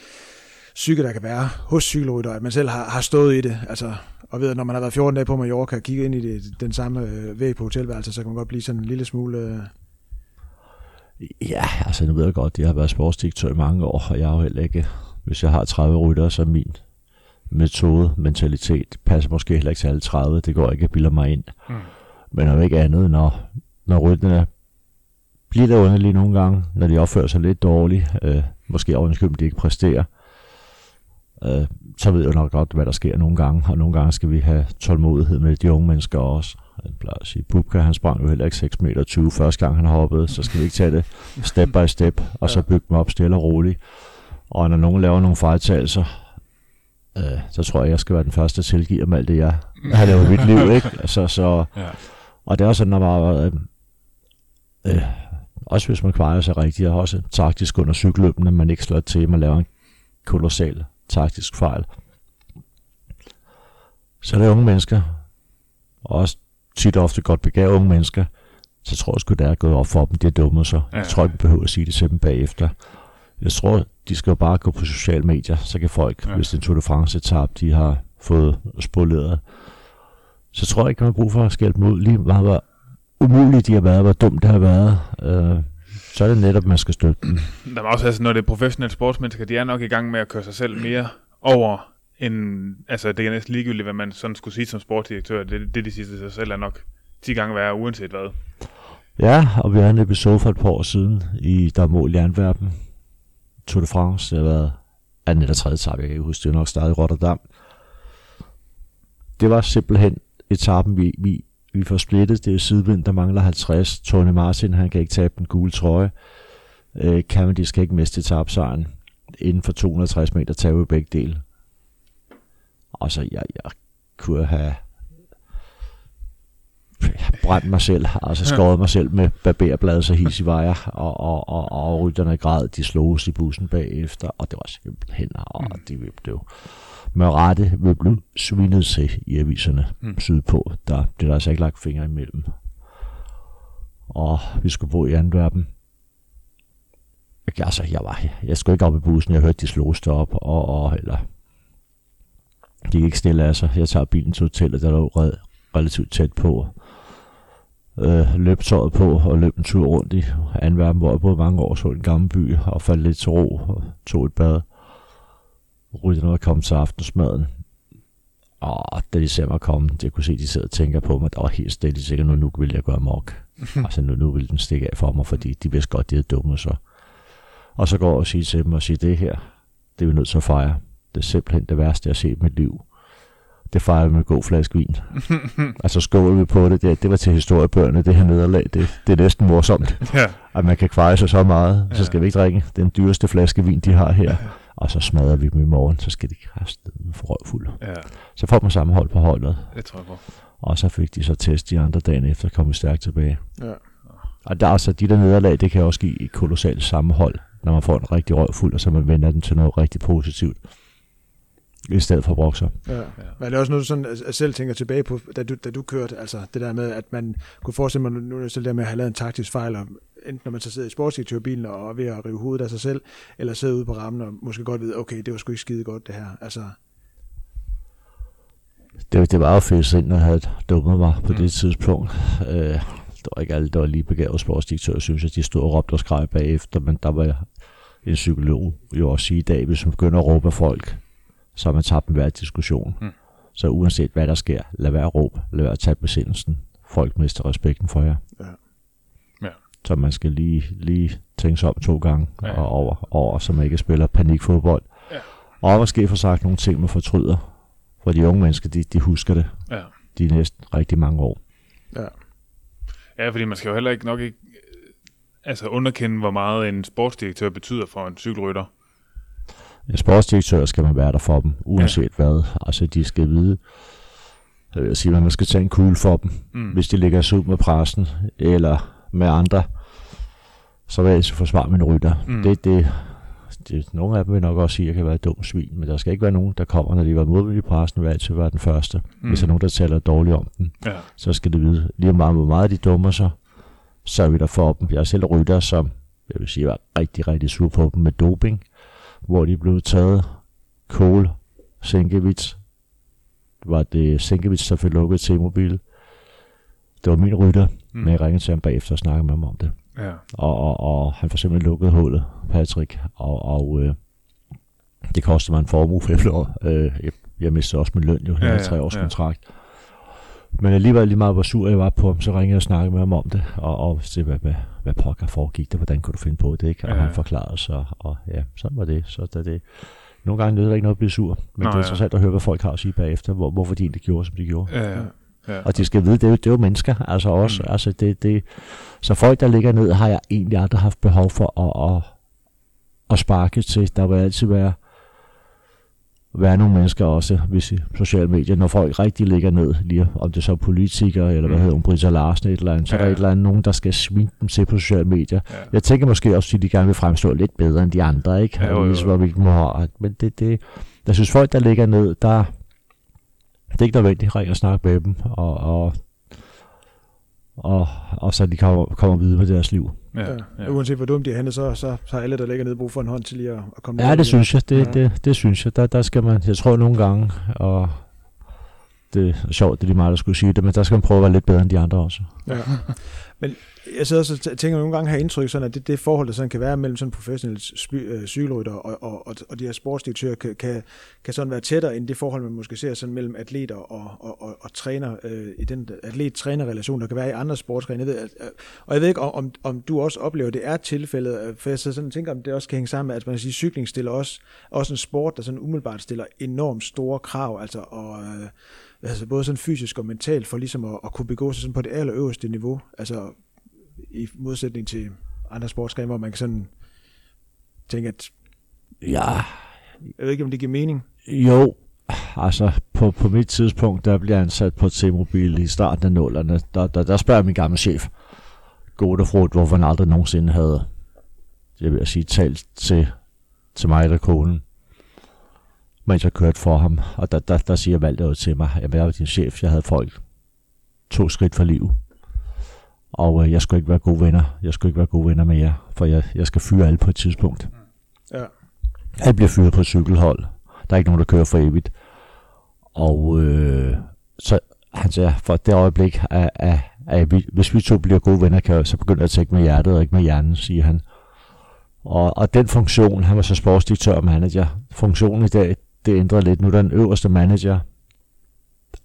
psyke, der kan være hos cykelrytter, at man selv har, har stået i det, altså, og ved, at når man har været 14 dage på Mallorca og kigget ind i det, den samme øh, væg på hotelværelset, så kan man godt blive sådan en lille smule... Øh, Ja, altså nu ved jeg godt, jeg har været sportsdirektør i mange år, og jeg har jo heller ikke, hvis jeg har 30 rytter, så min metode, mentalitet, passer måske heller ikke til alle 30, det går ikke, jeg bilder mig ind. Mm. Men om ikke andet, når, når rytterne bliver der underlige nogle gange, når de opfører sig lidt dårligt, øh, måske ovenikøbet, de ikke præsterer, øh, så ved jeg nok godt, hvad der sker nogle gange, og nogle gange skal vi have tålmodighed med de unge mennesker også. Jeg plejer at sige, Bubka, han sprang jo heller ikke 6 meter 20 første gang han hoppede, så skal vi ikke tage det step by step, og så bygge dem op stille og roligt. Og når nogen laver nogle fejltagelser, øh, så tror jeg, jeg skal være den første til at tilgive dem alt det, jeg har lavet i mit liv. Ikke? Altså, så, Ja. og det er også sådan, når man øh, øh, også hvis man kvarer sig rigtigt, og også taktisk under cykelløbene, man ikke slår til, man laver en kolossal taktisk fejl. Så er det unge mennesker, og også tit og ofte godt begavede unge mennesker, så tror jeg sgu, det er gået op for dem, de er dumme så. Ja. Jeg tror ikke, vi behøver at sige det til dem bagefter. Jeg tror, de skal jo bare gå på sociale medier, så kan folk, Ja. hvis det er en Tour de France etap, de har fået spoleret, så tror jeg ikke, man har brug for at skælde dem ud lige meget, hvor umuligt de har været, hvor dumt det har været. Øh, så er det netop, man skal støtte dem. Der er også, altså, når det er professionelle sportsmennesker, de er nok i gang med at køre sig selv mere over end, altså det er næsten ligegyldigt, hvad man sådan skulle sige som sportsdirektør. Det, det de siger til sig selv er nok 10 gange værre, uanset hvad. Ja, og vi havde en episode for et par år siden i Der er mål i Antwerpen. Tour de France, det har været anden eller tredje etape, jeg kan ikke huske, det var nok startet i Rotterdam. Det var simpelthen etappen, vi, vi, vi får splittet. Det er sidevind, der mangler 50. Tony Martin, han kan ikke tabe den gule trøje. Øh, Cavendish skal ikke miste etapsejren, Inden for 260 meter tager vi begge dele. Og så jeg, jeg kunne have brændt mig selv, altså skåret mig selv med barberbladet så his i vejer, og, og, og, og rytterne græd, de sloges i bussen bagefter, og det var simpelthen, og mm. de blev med rette vil blive svinet til i aviserne mm. sydpå. Der blev der altså ikke lagt fingre imellem. Og vi skulle bo i Antwerpen. Altså, jeg, var, jeg skulle ikke op i bussen, jeg hørte, de slog op, og, og eller, gik ikke stille af sig. Jeg tager bilen til hotellet, der lå red, relativt tæt på. Øh, løb tøjet på og løb en tur rundt i Antwerpen, hvor jeg boede mange år, så en gammel by og faldt lidt til ro og tog et bad rytterne var kommet til aftensmaden. Og da de ser mig komme, det kunne se, at de sidder og tænker på mig, der var helt stille sikkert, nu, nu vil jeg gøre mok. altså nu, nu vil den stikke af for mig, fordi de vidste godt, de er dumme så. Og så går jeg og siger til dem og siger, det her, det er vi nødt til at fejre. Det er simpelthen det værste, jeg har set i mit liv. Det fejrer vi med god flaske vin. altså skåler vi på det. det. Det var til historiebøgerne, det her nederlag. Det, det er næsten morsomt, ja. at man kan kveje sig så meget. Så skal vi ikke drikke den dyreste flaske vin, de har her og så smadrer vi dem i morgen, så skal de kræfte med for røvfuld. Ja. Så får man sammenhold på holdet. Det tror jeg på. Og så fik de så test de andre dagen efter, kom vi stærkt tilbage. Ja. Og der er altså de der nederlag, det kan også give et kolossalt sammenhold, når man får en rigtig røvfuld, og så man vender den til noget rigtig positivt i stedet for brokser. Ja. ja. Men er det også noget, du sådan, at selv tænker tilbage på, da du, da du kørte, altså det der med, at man kunne forestille mig, nu er det der med at have lavet en taktisk fejl, og enten når man så sidder i sportsdirektørbilen og er ved at rive hovedet af sig selv, eller sidder ude på rammen og måske godt ved, okay, det var sgu ikke skide godt det her. Altså, det, det var jo fedt ind, når jeg havde dummet mig på mm. det tidspunkt. Øh, der var ikke alle, der var lige begavet sportsdirektør, synes jeg, de stod og råbte og skreg bagefter, men der var en psykolog jo også sige i dag, hvis man begynder at råbe af folk, så har man tabt en hver diskussion. Mm. Så uanset hvad der sker, lad være at råbe, lad være at tage besindelsen. Folk mister respekten for jer. Ja. ja. Så man skal lige, lige tænke sig om to gange ja. og over, over, så man ikke spiller panikfodbold. Ja. Og måske få sagt nogle ting, man fortryder. For de unge mennesker, de, de husker det. Ja. De er næsten rigtig mange år. Ja. Ja, fordi man skal jo heller ikke nok ikke altså underkende, hvor meget en sportsdirektør betyder for en cykelrytter sportsdirektør skal man være der for dem, uanset ja. hvad. Altså, de skal vide, jeg vil sige, at man skal tage en kugle for dem, mm. hvis de ligger sig ud med pressen, eller med andre, så vil jeg altså forsvare min rytter. Mm. Det, det, det, nogle af dem vil nok også sige, at jeg kan være et dumt svin, men der skal ikke være nogen, der kommer, når de var modvillige i pressen, vil altid være den første. Mm. Hvis der er nogen, der taler dårligt om dem, ja. så skal de vide lige meget, hvor meget de dummer sig, så er vi der for dem. Jeg er selv rytter, som jeg vil sige, var rigtig, rigtig sur på dem med doping hvor de blev taget. Kohl, Senkevits, var det Senkevits, der fik lukket til mobil. Det var min rytter, mm. men jeg ringede til ham bagefter og snakkede med ham om det. Ja. Og, og, og han får simpelthen lukket hullet, Patrick, og, og øh, det kostede mig en formue for jeg, øh, jeg, jeg mistede også min løn jo, jeg ja, tre års ja. kontrakt. Men alligevel lige meget, hvor sur jeg var på ham, så ringede jeg og snakkede med ham om det, og, og se, hvad, hvad, hvad pokker foregik det, hvordan kunne du finde på det, ikke? Og ja, han forklarede sig, og ja, sådan var det. Så da det nogle gange nød det ikke noget at blive sur, men Nå, det er interessant ja. at høre, hvad folk har at sige bagefter, hvor, hvorfor de egentlig gjorde, som de gjorde. Ja, ja. Ja. Og de skal vide, det er, jo, det er jo mennesker, altså også. Mm. Altså det, det, så folk, der ligger ned, har jeg egentlig aldrig haft behov for at, at, at sparke til. Der vil altid være være nogle mennesker også, hvis i sociale medier, når folk rigtig ligger ned, lige om det så er politikere, eller hvad mm. hedder hun, Britta Larsen, et eller andet, så ja. er der et eller andet, nogen, der skal svine dem til på sociale medier. Ja. Jeg tænker måske også, at de gerne vil fremstå lidt bedre end de andre, ikke? Ja, jo, jo. Ligesom, må Men det, det, jeg synes, folk, der ligger ned, der, det er ikke nødvendigt at snakke med dem, og, og og, og så de kommer, kommer videre med deres liv. Ja, ja. Uanset hvor dumt de er så, så har alle, der ligger nede, brug for en hånd til lige at, at komme Ja, det synes jeg. Det, ja. det, det, synes jeg. Der, der skal man, jeg tror nogle gange, og det er sjovt, det er lige meget, der skulle sige det, men der skal man prøve at være lidt bedre end de andre også. Ja. Men jeg sidder også og tænker nogle gange har indtryk sådan, at det, det forhold, der sådan kan være mellem sådan professionelle øh, cykelrytter og, og, og, og de her sportsdirektører, kan, kan, kan sådan være tættere end det forhold, man måske ser sådan mellem atleter og, og, og, og træner, øh, i den atlet-træner-relation, der kan være i andre sportsgrene. Jeg ved, at, øh, og jeg ved ikke, om, om du også oplever, at det er tilfældet, øh, for jeg så sådan tænker, om det også kan hænge sammen med, at man kan sige, cykling stiller også, også en sport, der sådan umiddelbart stiller enormt store krav, altså og, øh, altså både sådan fysisk og mentalt, for ligesom at, at kunne begå sig sådan på det allerøverste niveau, altså i modsætning til andre sportsgrene, hvor man kan sådan tænke, at ja. jeg ved ikke, om det giver mening. Jo, altså på, på mit tidspunkt, der bliver jeg ansat på T-Mobil i starten af nullerne, der, der, der spørger min gamle chef, Godefrod, hvorfor han aldrig nogensinde havde, jeg vil sige, talt til, til mig eller konen mens jeg kørte for ham. Og der, der, der siger Valter til mig, at jeg var din chef, jeg havde folk to skridt for liv. Og øh, jeg skulle ikke være gode venner. Jeg skulle ikke være gode venner med jer, for jeg, jeg skal fyre alle på et tidspunkt. Ja. Alle bliver fyret på cykelhold. Der er ikke nogen, der kører for evigt. Og øh, så han siger, for det øjeblik, at, at, at vi, hvis vi to bliver gode venner, kan jeg så begynde at tænke med hjertet og ikke med hjernen, siger han. Og, og den funktion, han var så sportsdirektør og manager, funktionen i dag, det ændrer lidt. Nu er der den øverste manager,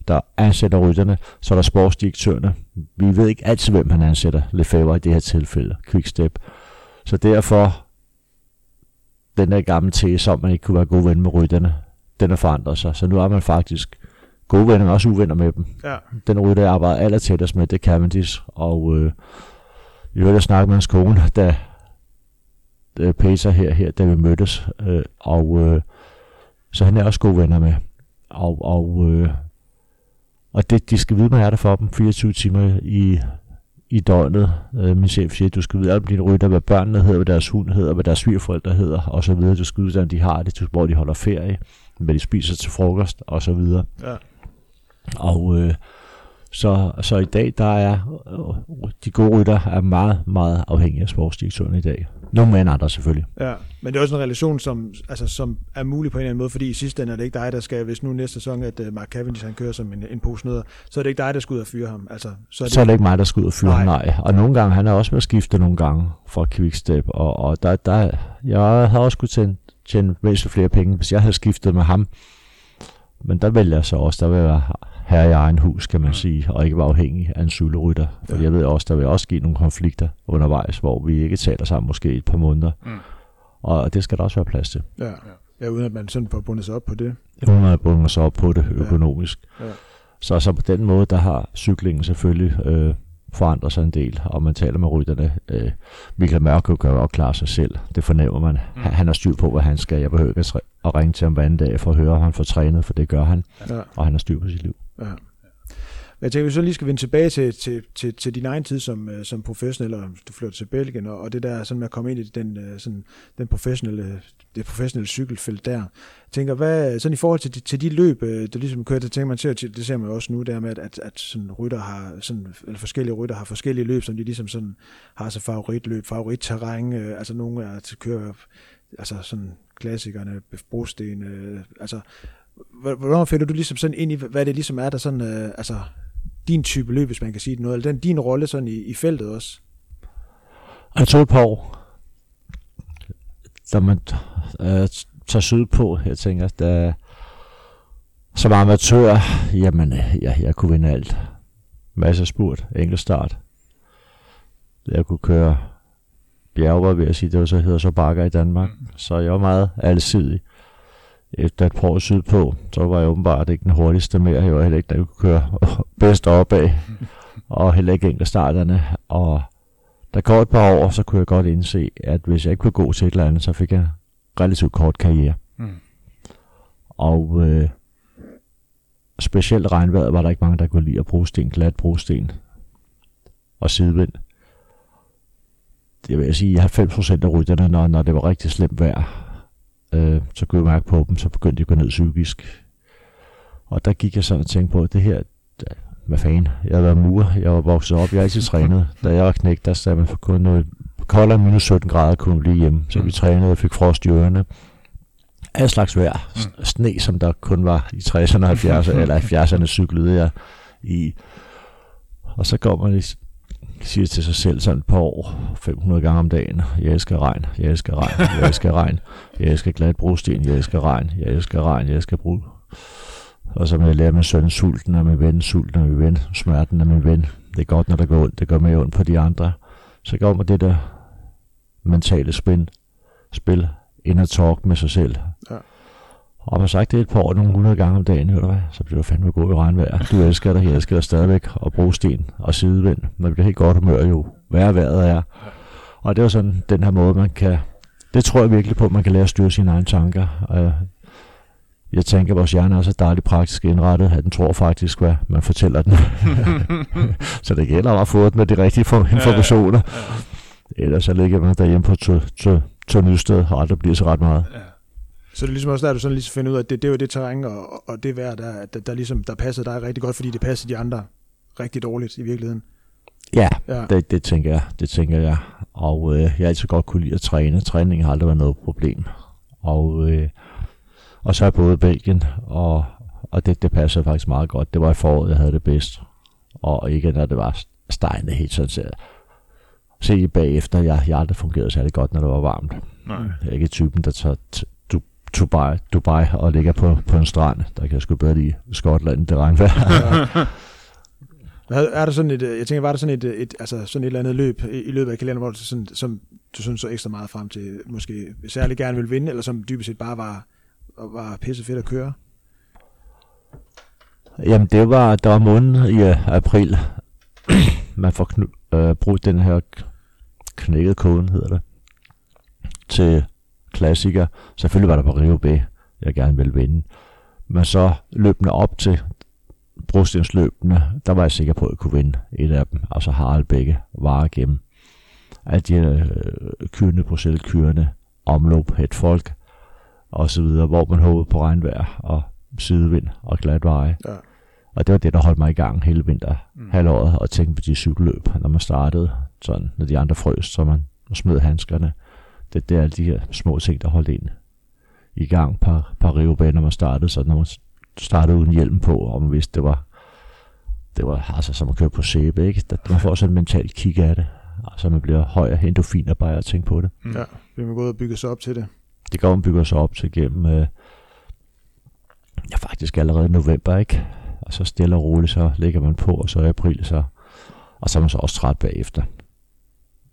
der ansætter rytterne, så er der sportsdirektørerne. Vi ved ikke altid, hvem han ansætter. Lefebvre i det her tilfælde. Quickstep. Så derfor, den der gamle tese om, at man ikke kunne være god ven med rytterne, den har forandret sig. Så nu er man faktisk gode venner, men også uvenner med dem. Ja. Den rytter, jeg arbejder aller tættest med, det er Cavendish. Og øh, vi hørte jeg snakke med hans kone, da, da Peter her, her, da vi mødtes. Øh, og øh, så han er også gode venner med. Og, og, øh, og det, de skal vide, man er der for dem 24 timer i, i døgnet. Øh, min chef siger, du skal vide alle dine rytter, hvad børnene hedder, hvad deres hund hedder, hvad deres svigerforældre hedder, og så videre. Du skal vide, hvordan de har det, hvor de holder ferie, hvad de spiser til frokost, og så videre. Ja. Og øh, så, så i dag, der er øh, de gode rytter er meget, meget afhængige af sportsdirektøren i dag. Nogle mere end andre selvfølgelig. Ja, men det er også en relation, som, altså, som er mulig på en eller anden måde, fordi i sidste ende er det ikke dig, der skal, hvis nu næste sæson, at uh, Mark Cavendish han kører som en, en pose nødder, så er det ikke dig, der skal ud og fyre ham. Altså, så, er det, så er det ikke mig, der skal ud og fyre nej. ham, nej. Og nogle gange, han er også ved at skifte nogle gange fra Quickstep, og, og der, der, jeg har også kunne tjene, tjene væsentligt flere penge, hvis jeg havde skiftet med ham. Men der vælger jeg så også, der vil være her i egen hus, kan man sige, og ikke være afhængig af en cykelrytter. For ja. jeg ved også, der vil også give nogle konflikter undervejs, hvor vi ikke taler sammen måske et par måneder. Mm. Og det skal der også være plads til. Ja, ja uden at man sådan får bundet sig op på det. Uden at bundet sig op på det økonomisk. Ja. Ja. Så, så på den måde, der har cyklingen selvfølgelig øh, forandret sig en del, og man taler med rytterne. Øh, Michael Mørke kan jo klare sig selv. Det fornemmer man. Mm. Han, han har styr på, hvad han skal. Jeg behøver ikke at ringe til ham hver anden dag for at høre, om han får trænet, for det gør han. Ja. Og han har styr på sit liv. Ja. Jeg tænker, vi så lige skal vende tilbage til, til, til, til din egen tid som, øh, som professionel, og du flytter til Belgien, og, og det der sådan med at komme ind i den, øh, sådan, den professionelle, det professionelle cykelfelt der. Jeg tænker, hvad, sådan i forhold til de, til de løb, øh, der ligesom kører, det tænker man ser, det ser man også nu der med, at, at, at sådan rytter har, sådan, eller forskellige rytter har forskellige løb, som de ligesom sådan har så favoritløb, favoritterræn, altså nogle er til køre, altså sådan klassikerne, brosten, altså hvornår finder du ligesom sådan ind i, hvad det ligesom er, der sådan, øh, altså din type løb, hvis man kan sige det noget, eller den, din rolle sådan i, i feltet også? Jeg tog et par år, da man øh, tager syd på, jeg tænker, da, som amatør, jamen, ja, jeg kunne vinde alt. Masser af spurt, enkelt start. Jeg kunne køre bjerg, var ved at sige, det var så hedder så bakker i Danmark. Mm. Så jeg var meget alsidig efter et år sydpå, så var jeg åbenbart ikke den hurtigste mere. Jeg var heller ikke, der kunne køre bedst opad, og heller ikke enkelte starterne. Og der går et par år, så kunne jeg godt indse, at hvis jeg ikke kunne gå til et eller andet, så fik jeg en relativt kort karriere. Mm. Og øh, specielt regnvejret var der ikke mange, der kunne lide at bruge sten, glat brosten og sidevind. Det vil jeg sige, at 90% af rytterne, når, når det var rigtig slemt vejr, øh, så kunne jeg mærke på dem, så begyndte de at gå ned psykisk. Og der gik jeg sådan og tænkte på, at det her, hvad fanden, jeg har været mur, jeg var vokset op, jeg har altid trænet. Da jeg var knægt, der sagde man for kun noget, koldere minus 17 grader kunne blive hjemme, så vi mm. trænede og fik frost i ørerne. Af slags vejr, mm. sne, som der kun var i 60'erne og 70'erne, eller 70'erne cyklede jeg i. Og så går man siger til sig selv sådan et par år, 500 gange om dagen, jeg elsker regn, jeg elsker regn, jeg elsker regn, jeg elsker glat brosten, jeg elsker regn, jeg elsker regn, jeg elsker brud. Og så jeg lærer min søn, sulten er min ven, sulten er min ven, smerten er min ven. Det er godt, når der går ondt, det går mere ondt på de andre. Så går man det der mentale spin, spil, ind og talk med sig selv. Ja. Og har sagt det et par år, nogle hundrede gange om dagen, hør du hvad, så bliver du fandme god i regnvejr. Du elsker dig, jeg elsker dig stadigvæk, og bruge sten og sidevind. Man bliver helt godt humør jo, værre vejret er. Og det er jo sådan den her måde, man kan, det tror jeg virkelig på, man kan lære at styre sine egne tanker. Og jeg tænker, at vores hjerne er så dejligt praktisk indrettet, at den tror faktisk, hvad man fortæller den. så det gælder om at få den med de rigtige informationer. Ja, ja, ja. Ellers så ligger man derhjemme på to, to, to nysted, og aldrig bliver så ret meget. Ja. Så det er ligesom også der, du sådan ligesom finder ud af, at det, det er jo det terræn og, og det vejr, der, der, der, ligesom, der passer dig rigtig godt, fordi det passer de andre rigtig dårligt i virkeligheden. Ja, ja. Det, det, tænker jeg. Det tænker jeg. Og øh, jeg har altid godt kunne lide at træne. Træning har aldrig været noget problem. Og, øh, og så er jeg både i Belgien, og, og det, det passer faktisk meget godt. Det var i foråret, jeg havde det bedst. Og ikke når det var stejende helt sådan set. Se bagefter, jeg, jeg aldrig fungerede særlig godt, når det var varmt. Nej. Jeg er ikke typen, der tager Dubai, Dubai og ligger på, på en strand. Der kan jeg sgu bedre lide Skotland, det regnvejr. er der sådan et, jeg tænker, var der sådan et, et, altså sådan et eller andet løb i, i løbet af kalenderen, hvor du sådan, som du synes så ekstra meget frem til, måske særlig gerne vil vinde, eller som dybest set bare var, var pisse fedt at køre? Jamen det var, der var måneden i uh, april, man får knu, uh, brugt den her knækket koden, hedder det, til klassiker. Selvfølgelig var der på Rio B, jeg gerne ville vinde. Men så løbende op til brostensløbene, der var jeg sikker på, at jeg kunne vinde et af dem. Altså Harald Bække var igennem. Alle de øh, kyrende, Bruxelles kyrende, omløb, et folk og så videre, hvor man håbede på regnvejr og sidevind og glat veje. Ja. Og det var det, der holdt mig i gang hele vinter mm. halvåret og tænkte på de cykelløb, når man startede. Sådan, når de andre frøs, så man smed handskerne det, det er alle de her små ting, der holdt ind i gang på, på Rio Bay, når man startede. Så når man startede uden hjelm på, og man vidste, det var, det var altså, som at køre på sæbe, ikke? Der, man får sådan en mental kig af det. Altså man bliver højere endofiner bare at tænke på det. Mm. Ja, vi må gå ud og bygge sig op til det. Det går man bygger sig op til gennem, øh, ja faktisk allerede november, ikke? Og så stille og roligt, så lægger man på, og så i april, så, og så er man så også træt bagefter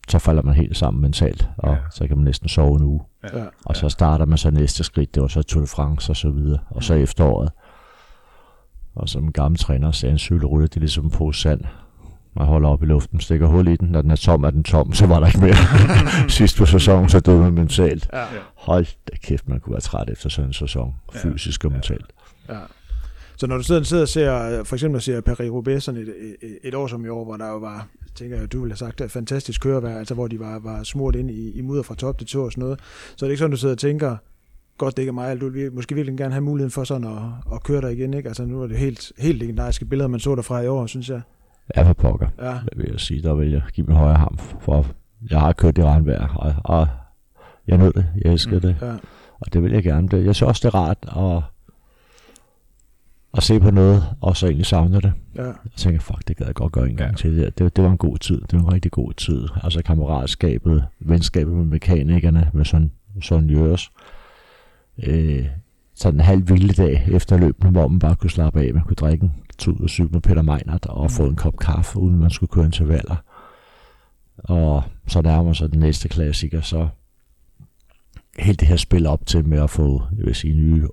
så falder man helt sammen mentalt, og ja. så kan man næsten sove en uge. Ja. Og så starter man så næste skridt, det var så Tour de France og så videre, og så efteråret. Og som en gammel træner sagde, en cykelrytter, det er ligesom en pose sand. Man holder op i luften, stikker hul i den, når den er tom, er den tom, så var der ikke mere. Sidst på sæsonen, så døde man mentalt. Ja. Hold da kæft, man kunne være træt efter sådan en sæson, fysisk og mentalt. Ja. Så når du sidder, sidder og ser, for eksempel ser Paris-Roubaix sådan et, et, et år som i år, hvor der jo var, tænker jeg, du ville have sagt, et fantastisk kørevær, altså hvor de var, var smurt ind i, i mudder fra top til tå og sådan noget, så er det ikke sådan, du sidder og tænker, godt det ikke er mig, du vil måske virkelig gerne have muligheden for sådan at, at køre der igen, ikke? Altså nu er det helt, helt legendariske billeder, man så derfra i år, synes jeg. Ja, for pokker, ja. det vil jeg sige. Der vil jeg give mig højre ham, for jeg har kørt i regnvejr, og, og jeg nød det, jeg elsker mm, det. Ja. Og det vil jeg gerne. Det. Jeg synes også, det er rart at at se på noget, og så egentlig savne det. Ja. Jeg tænker, fuck, det gad jeg godt gøre en gang ja. til. Det, det, det var en god tid. Det var en rigtig god tid. Altså kammeratskabet, venskabet med mekanikerne, med sådan, sådan Jøres. Øh, sådan en halv dag efter løbende, hvor man bare kunne slappe af. Man kunne drikke en tur og cykle med Peter Meinert og mm. få en kop kaffe, uden man skulle køre intervaller. Og så nærmer sig den næste klassiker, så helt det her spil op til med at få, jeg vil sige, nye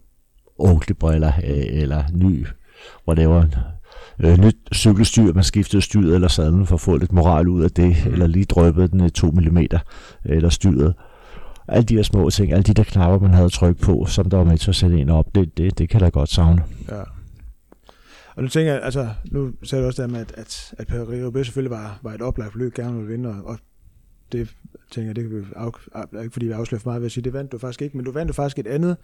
briller øh, eller ny, whatever, øh, nyt cykelstyr, man skiftede styret eller sadlen for at få lidt moral ud af det, mm. eller lige drøbede den 2 mm, eller styret. Alle de her små ting, alle de der knapper, man havde tryk på, som der var med til at sætte en op, det, det, det kan da godt savne. Ja. Og nu tænker jeg, altså, nu sagde du også der med, at, at, at Paris selvfølgelig var, var et oplagt løb, gerne ville vinde, og, og det tænker jeg, det kan vi af, ikke fordi vi afslører for meget ved at sige, det vandt du faktisk ikke, men du vandt du faktisk et andet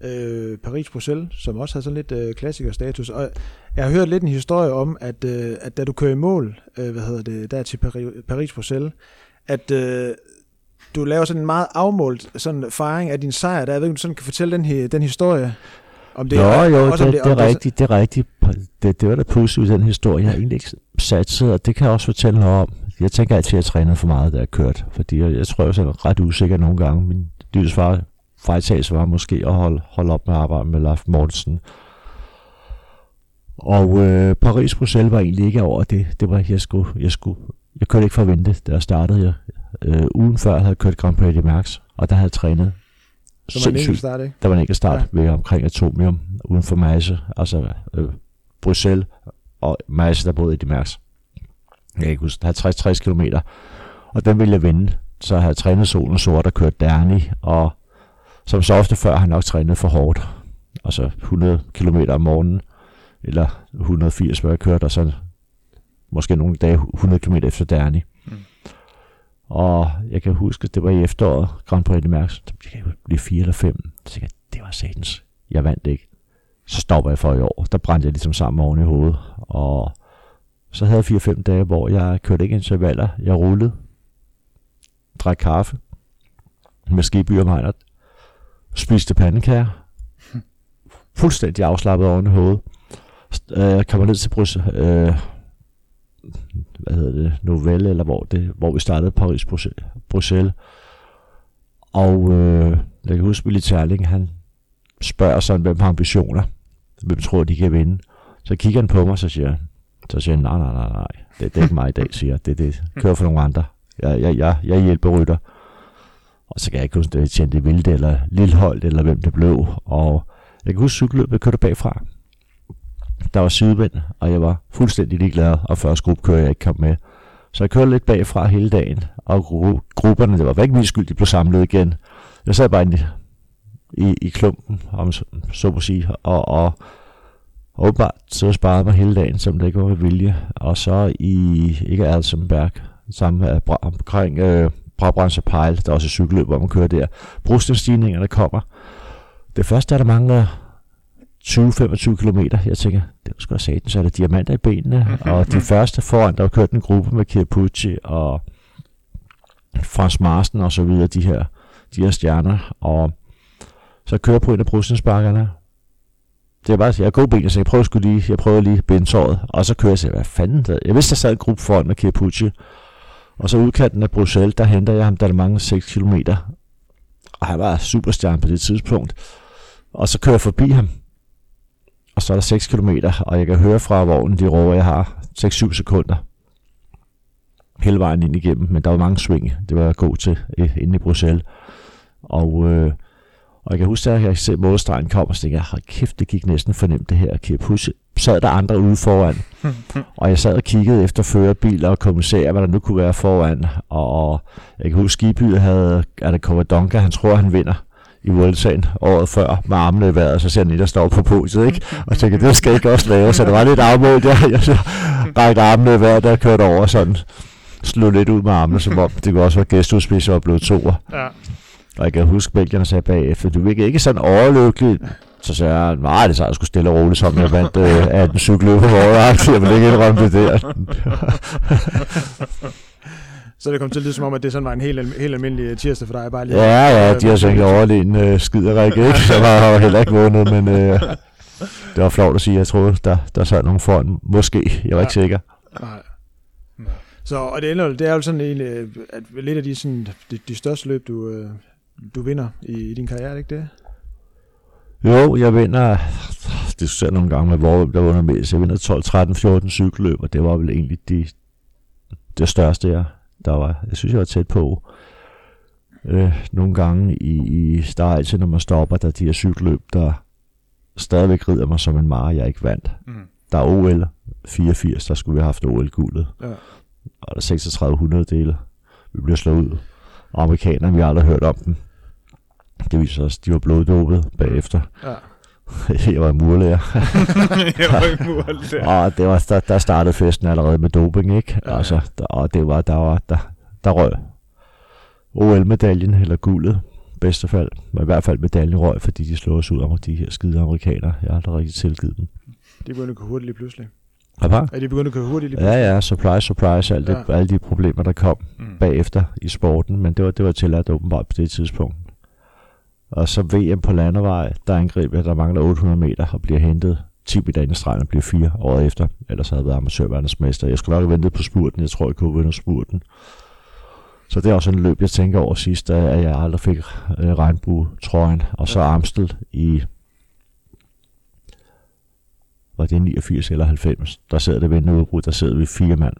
øh, Paris-Bruxelles, som også har sådan lidt øh, klassikerstatus. Og jeg har hørt lidt en historie om, at, øh, at da du kører i mål, øh, hvad hedder det, der til Paris-Bruxelles, at øh, du laver sådan en meget afmålt sådan fejring af din sejr. Der, jeg ved ikke, om du sådan kan fortælle den, den historie Om det jo, er, jo, også det, det, det, er rigtigt, det er rigtigt. Det, det var da positivt, den historie. Jeg har egentlig ikke satset, og det kan jeg også fortælle noget om. Jeg tænker altid, at jeg træner for meget, da jeg kørt. Fordi jeg, jeg tror, jeg er ret usikker nogle gange. Min dybeste fejltagelse var måske at holde, holde op med at arbejde med Leif Mortensen. Og øh, Paris-Bruxelles var egentlig ikke over det. Det var, jeg skulle, jeg skulle, jeg kørte ikke for at vente, da jeg startede. Jeg, øh, ugen før havde jeg kørt Grand Prix de Max, og der havde jeg trænet så var en enkelt start, ikke? Der var en enkelt start ja. ved omkring Atomium, uden for Masse, altså øh, Bruxelles og Masse, der boede i de Max. Jeg kan ikke huske, 50-60 km. Og den ville jeg vinde. Så havde jeg trænet solen sort og kørt Derni, og som så ofte før har jeg nok trænet for hårdt. Altså 100 km om morgenen, eller 180, hvor jeg kørte, og så måske nogle dage 100 km efter Derni. Mm. Og jeg kan huske, det var i efteråret, Grand Prix de Mærks, det kan blive 4 eller 5. Så tænkte jeg, det var satans. Jeg vandt ikke. Så stopper jeg for i år. Der brændte jeg ligesom sammen oven i hovedet. Og så havde jeg 4-5 dage, hvor jeg kørte ikke intervaller. Jeg rullede, drak kaffe med skibby og mejner, spiste pandekager, fuldstændig afslappet oven i hovedet. Øh, jeg kommer ned til Brys, øh, hvad hedder det, Novelle, eller hvor, det, hvor vi startede Paris Bruxelles. Og øh, jeg kan huske, Willy Terling, han spørger sådan, hvem har ambitioner? Hvem tror, de kan vinde? Så kigger han på mig, så siger så siger han, nej, nej, nej, nej, det, det er ikke mig i dag, siger jeg. Det, det kører for nogle andre. Jeg, jeg, jeg, jeg hjælper rytter. Og så kan jeg ikke huske, det tjente Vilde eller Lillehold, eller hvem det blev. Og jeg kan huske, cykelløbet kørte bagfra der var sidevind, og jeg var fuldstændig ligeglad, og første gruppe kører jeg ikke kom med. Så jeg kørte lidt bagfra hele dagen, og gru- grupperne, det var ikke min skyld, de blev samlet igen. Jeg sad bare i, i, i klumpen, om så, så må sige, og, og, og åbenbart så sparede mig hele dagen, som det ikke var med vilje. Og så i, ikke Alsenberg, sammen med omkring øh, Brabrand og Pejl, der er også cykelløb, hvor man kører der. Brugstenstigningerne kommer. Det første er, der mangler 20-25 km. Jeg tænker, det var sgu da satan, så er der diamanter i benene. og de første foran, der var kørt en gruppe med Kierpucci og Frans Marsten og så videre, de her, de her stjerner. Og så kører på en af brusensbakkerne. Det er bare, jeg har gode ben, så jeg prøver sgu lige, jeg prøver lige bindtåret, og så kører jeg sig, hvad fanden der? Jeg vidste, der sad en gruppe foran med Kierpucci. Og så udkanten af Bruxelles, der henter jeg ham, der er mange 6 km. Og han var superstjerne på det tidspunkt. Og så kører jeg forbi ham, og så er der 6 km, og jeg kan høre fra vognen, de råber, jeg har 6-7 sekunder hele vejen ind igennem, men der var mange sving, det var jeg god til inde i Bruxelles. Og, øh, og jeg kan huske, at jeg ser målstregen kom, og så tænkte jeg, hold kæft, det gik næsten fornemt det her. Kip, husk, sad der andre ude foran, og jeg sad og kiggede efter førerbiler og kommissærer, hvad der nu kunne være foran. Og jeg kan huske, Skiby havde, er det Covadonga, han tror, han vinder i Vueltaen året før med armene i vejret, så ser han der står på podiet, ikke? Og så tænkte, det skal jeg ikke også lave, så det var lidt afmålt, jeg, jeg rækte armene i vejret, der kørte over sådan, slog lidt ud med armene, som om det kunne også være gæstudspids og blev toer. Ja. Og jeg kan huske, Belgierne sagde bagefter, du virker ikke sådan overlykkelig. Så sagde jeg, nej, det så jeg skulle stille og roligt, som jeg vandt øh, 18 cykler på året. Jeg vil ikke indrømme det der. Så det kom til at lyde som om, at det sådan var en helt, helt almindelig øh, tirsdag for dig. Bare lige, ja, ja, de har ikke overlegen øh, skider ikke? Så var jeg heller ikke vundet, men øh, det var flot at sige. Jeg troede, der, der sad nogen foran. Måske, jeg var ja. ikke sikker. Nej. Så, og det, ender, det er jo sådan egentlig, øh, at lidt af de, sådan, de, de største løb, du, øh, du vinder i, i din karriere, ikke det? Jo, jeg vinder, det ser nogle gange med, hvor der var mest. Jeg vinder 12, 13, 14 cykelløb, og det var vel egentlig de, det største, jeg, der var, jeg synes, jeg var tæt på. Øh, nogle gange i, i der er altid, når man stopper, der er de her cykelløb, der stadigvæk rider mig som en mare, jeg ikke vandt. Mm. Der er OL 84, der skulle vi have haft OL-guldet. Ja. Og der er 3600 dele. Vi bliver slået ud. Og amerikanerne, vi har aldrig hørt om dem. Det viser os, de var bloddåbet bagefter. Ja. jeg var murlærer. jeg var murlærer. og det var, der, der startede festen allerede med doping, ikke? Ja, altså, der, og det var, der var, der, der røg OL-medaljen, eller guldet, bedste fald. Men i hvert fald medaljen røg, fordi de slog os ud om de her skide amerikanere. Jeg har aldrig rigtig tilgivet dem. De begyndte at gå hurtigt lige pludselig. Hvad Er de begyndt at køre hurtigt lige pludselig? Ja, ja, surprise, surprise, alt det, ja. alle de problemer, der kom mm. bagefter i sporten, men det var, det var tilladt åbenbart på det tidspunkt. Og så VM på landevej, der angriber jeg, der mangler 800 meter og bliver hentet 10 meter ind i stregen og bliver fire året efter. Ellers havde jeg været amatørverdensmester. Jeg skulle nok have ventet på spurten. Jeg tror, jeg kunne vinde spurten. Så det er også en løb, jeg tænker over sidst, at jeg aldrig fik øh, regnbue-trøjen. Og så Amstel i var det 89 eller 90, der sidder det ved udbrud, der sidder vi fire mand.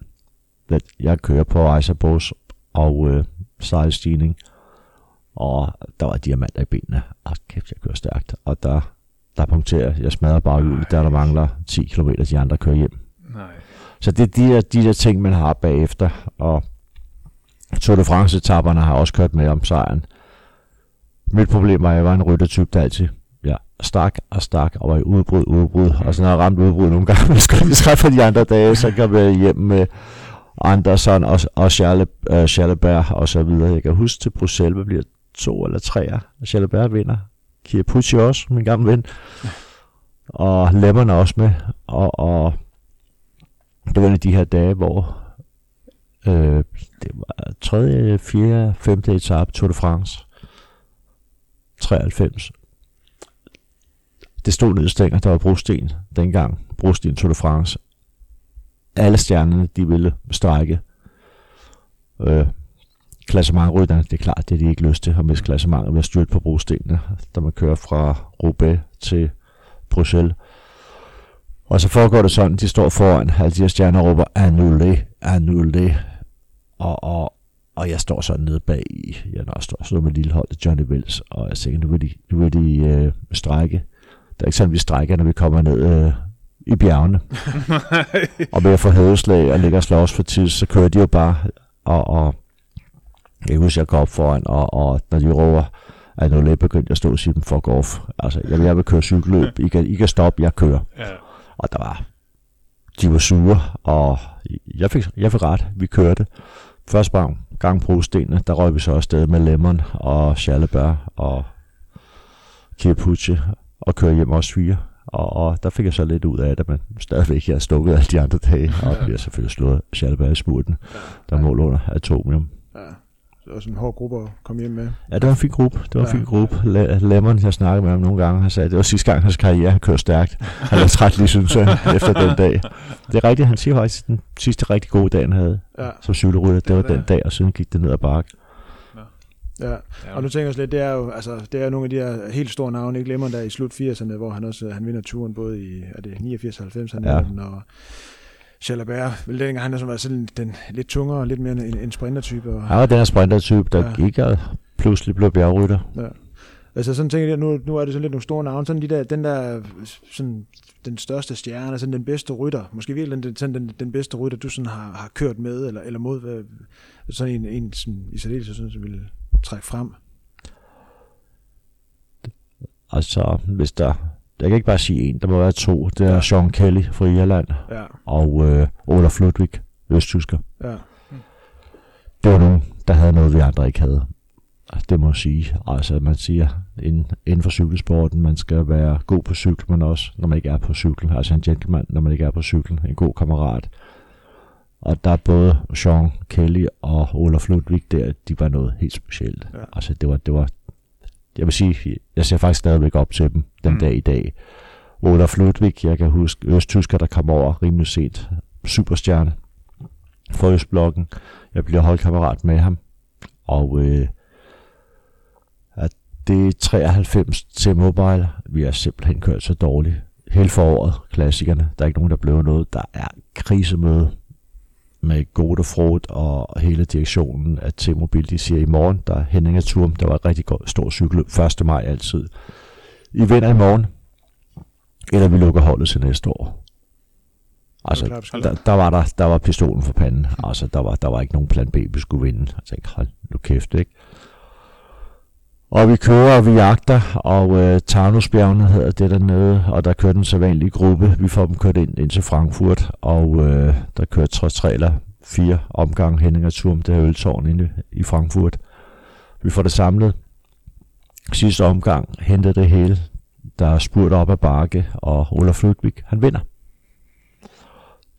Jeg kører på Eiserbos og øh, sejlstigning, og der var diamanter i benene. Og kæft, jeg kører stærkt. Og der, der punkterer jeg smadrer bare ud, der der mangler 10 km, de andre kører hjem. Nej. Så det er de der, de der ting, man har bagefter, og Tour de France-etapperne har også kørt med om sejren. Mit problem var, at jeg var en ryttertype, der altid ja, stak og stak og var i udbrud, udbrud. Og så når jeg ramt udbrud nogle gange, jeg skulle lige træffe de andre dage, så kan jeg hjem med Andersen og, og Charles, uh, Charlesberg og så videre. Jeg kan huske til Bruxelles, bliver to eller tre af. Charlesberg vinder. Kia Pucci også, min gamle ven. Og Lemmerne også med. Og, og det var en af de her dage, hvor øh, det var 3., 4., 5. etape Tour de France. 93 det stod nedstænger, der var brosten dengang, brosten Tour de France. Alle stjernerne, de ville strække. Øh, klassementrytterne, det er klart, det er de ikke lyst til, at miste klassementet ved at styrte på brostenene, da man kører fra Roubaix til Bruxelles. Og så foregår det sådan, de står foran, alle de her stjerner råber, annulé, annulé. Og, og, og jeg står sådan nede bag i, jeg står, står med lille hold Johnny Wells, og jeg tænker, nu vil de, nu vil de øh, strække det er ikke sådan, vi strækker, når vi kommer ned øh, i bjergene. og ved at få hadeslag og ligge og slås for tid, så kører de jo bare, og, og jeg husker, jeg går op foran, og, og når de råber, at nu begyndte jeg at stå og sige dem, fuck off. Altså, jeg, jeg vil køre cykelløb, I kan, I kan stoppe, jeg kører. Ja. Og der var, de var sure, og jeg fik, jeg fik ret, vi kørte. Første gang, gang på stenene, der røg vi så afsted med Lemon og Charlebær og Kirpuche og køre hjem også fire. Og, og der fik jeg så lidt ud af det, men stadigvæk jeg har stukket alle de andre dage, og bliver selvfølgelig slået Schalberg i smurten, der mål under atomium. Ja. Det var sådan en hård gruppe at komme hjem med. Ja, det var en fin gruppe. Det var ja. en fin gruppe. Lemon, jeg snakkede med ham nogle gange, han sagde, det var sidste gang hans karriere, han kørte stærkt. Han var træt lige, synes jeg, efter den dag. Det er rigtigt, han siger faktisk, den sidste rigtig gode dag, han havde ja. som cykelrytter, det var den dag, og siden gik det ned ad bakke. Ja. ja, og nu tænker jeg lidt, det er jo altså, det er nogle af de her helt store navne, ikke glemmer der i slut 80'erne, hvor han også han vinder turen både i er det 89 90 han ja. den, og Jalabert, vel dengang han har været sådan den lidt tungere, lidt mere en, en sprintertype. Og, ja, den her sprintertype, der ja. gik og pludselig blev bjergrytter. Ja. Altså sådan tænker jeg, nu, nu er det sådan lidt nogle store navne, sådan de der, den der, sådan den største stjerne, sådan den bedste rytter, måske virkelig den, sådan den, den bedste rytter, du sådan har, har kørt med, eller, eller mod, hvad, sådan en, en sådan, i særdeleshed, sådan, som vil trække frem? Altså, hvis der... Jeg kan ikke bare sige en, der må være to. Det er ja. Sean Kelly fra Irland, ja. og øh, Olaf Ludwig, østtysker. Ja. Det var nogen, der havde noget, vi andre ikke havde. Altså, det må jeg sige. Altså, man siger, inden, inden for cykelsporten, man skal være god på cykel, men også, når man ikke er på cykel. Altså en gentleman, når man ikke er på cykel. En god kammerat. Og der er både Sean Kelly og Olaf Ludwig der, de var noget helt specielt. Ja. Altså det var, det var, jeg vil sige, jeg ser faktisk stadigvæk op til dem den mm. dag i dag. Olaf Ludwig, jeg kan huske Østtysker, der kom over rimelig sent. Superstjerne for Østblokken. Jeg bliver holdkammerat med ham. Og øh, at det er 93 til Mobile. Vi har simpelthen kørt så dårligt. Hele foråret, klassikerne. Der er ikke nogen, der blev noget. Der er krisemøde med Gode Frod og hele direktionen af T-Mobil, de siger i morgen, der er Henning Turm, der var et rigtig godt, stor cykel, 1. maj altid. I vinder i morgen, eller vi lukker holdet til næste år. Altså, der, der, var der, der var pistolen for panden. Altså, der var, der var ikke nogen plan B, vi skulle vinde. Jeg tænkte, hold nu kæft, ikke? Og vi kører, og vi jagter, og øh, Tarnusbjergene hedder det dernede, og der kører den så vanlige gruppe. Vi får dem kørt ind, ind til Frankfurt, og øh, der kører trods tre eller fire omgang Henning og Turm, det her øltårn inde i Frankfurt. Vi får det samlet. Sidste omgang henter det hele. Der er spurgt op ad bakke, og Olaf Ludwig, han vinder.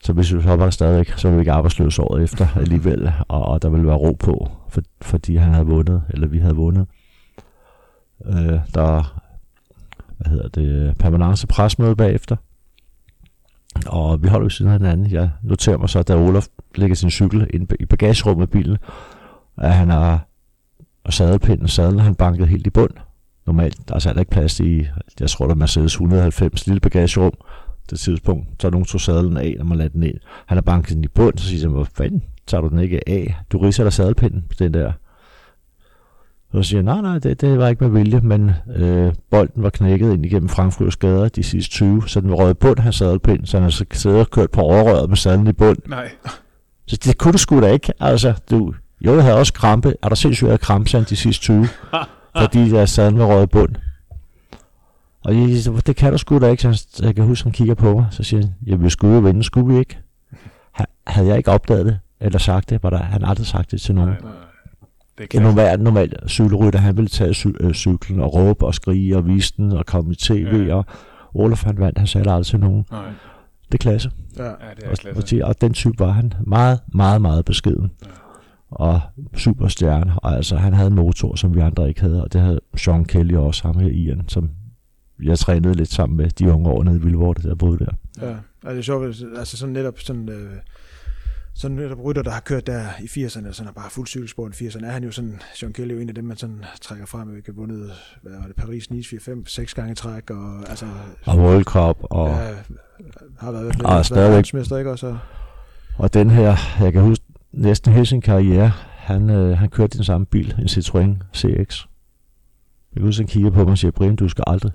Så hvis vi hopper der stadigvæk, så vil vi ikke arbejdsløse året efter alligevel, og, og der vil være ro på, for, fordi han havde vundet, eller vi havde vundet. Øh, der hvad hedder det, permanence presmøde bagefter. Og vi holder jo siden af hinanden. Jeg noterer mig så, da Olaf lægger sin cykel ind i bagagerummet af bilen, at han har og sadelpinden, sadlen han banket helt i bund. Normalt, der er altså ikke plads i, jeg tror, der er Mercedes 190 lille bagagerum. Det tidspunkt, så nogen tog sadlen af, når man lader den ind. Han har banket den i bund, så siger han, hvor fanden tager du den ikke af? Du riser der sadelpinden på den der. Og så siger nej, nej, det, det var ikke med vilje, men øh, bolden var knækket ind igennem Frankfurts gader de sidste 20, så den var røget bund hans sadelpind, så han har så siddet og kørt på overrøret med sadlen i bund. Nej. Så det kunne du sgu da ikke. Altså, du, jo, jeg havde også krampe. Er der sindssygt, jeg krampe de sidste 20? fordi jeg sad med røget bund. Og jeg, det kan du sgu da ikke. Så jeg kan huske, han kigger på mig. Så siger han, jeg vil skulle jo vinde, skulle vi ikke? Havde jeg ikke opdaget det, eller sagt det, var der, han aldrig sagt det til nogen. Nej, nej. Det er en normal, normal cykelrytter, han ville tage cy- øh, cyklen og råbe og skrige og vise den og komme i tv, ja. og Olaf han vandt, han sagde aldrig nogen. Nej. Det er klasse. Ja, ja det er klasse. Og, og den type var han meget, meget, meget beskeden. Ja og superstjerne. Og altså, han havde en motor, som vi andre ikke havde, og det havde Sean Kelly også, ham her Ian, som jeg trænede lidt sammen med de unge år nede i Vildvore, der boede der. Ja, og det er sjovt, altså sådan netop sådan, øh, sådan netop rytter, der har kørt der i 80'erne, sådan er bare fuld cykelsport i 80'erne, er han jo sådan, Sean Kelly er jo en af dem, man sådan trækker frem, vi har vundet, hvad var det, Paris, Nice, 4, 5, 6 gange træk, og altså... Og World Cup, og... Ja, har været, været, og stadigvæk, ikke også? Og den her, jeg kan huske, næsten hele sin karriere, han, øh, han kørte den samme bil, en Citroën CX. Jeg kan han kigger på mig og siger, Brian, du skal aldrig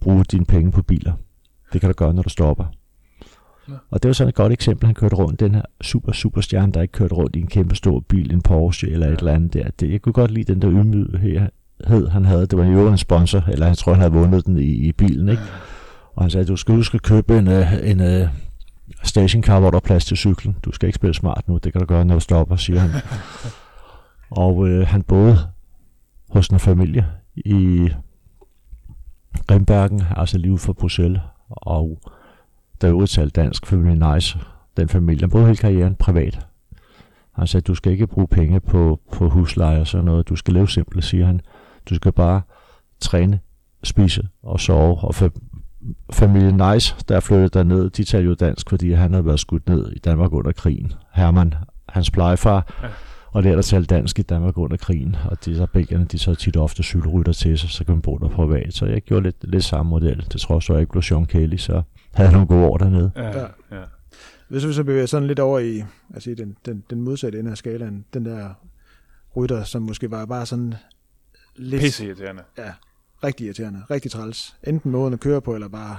bruge dine penge på biler. Det kan du gøre, når du stopper. Ja. Og det var sådan et godt eksempel, han kørte rundt, den her super, super stjerne, der ikke kørte rundt i en kæmpe stor bil, en Porsche eller ja. et eller andet der. Det, jeg kunne godt lide den der ydmyghed, han havde. Det var jo en sponsor, eller jeg tror, han havde vundet den i, i bilen, ikke? Og han sagde, du skal huske at købe en, øh, en, en øh, stationcar, hvor der er plads til cyklen. Du skal ikke spille smart nu, det kan du gøre, når du stopper, siger han. og øh, han boede hos en familie i Grimbergen, altså lige for Bruxelles, og der øvrigt talt dansk, familie Nice, den familie, han boede hele karrieren privat. Han sagde, du skal ikke bruge penge på, på husleje og sådan noget, du skal leve simpelt, siger han. Du skal bare træne, spise og sove og familien Nice, der flyttede derned, de talte jo dansk, fordi han havde været skudt ned i Danmark under krigen. Herman, hans plejefar, ja. og der der talte dansk i Danmark under krigen, og de så belgierne, de så tit ofte cykelrytter til sig, så kan man bo der privat. Så jeg gjorde lidt, lidt samme model. Det tror jeg, jeg ikke blev Sean Kelly, så havde jeg nogle gode år dernede. Ja, ja. Hvis vi så bevæger sådan lidt over i, altså i den, den, den modsatte ende af skalaen, den der rytter, som måske var bare sådan lidt... Pisseirriterende. Ja, rigtig irriterende, rigtig træls. Enten måden at køre på, eller bare...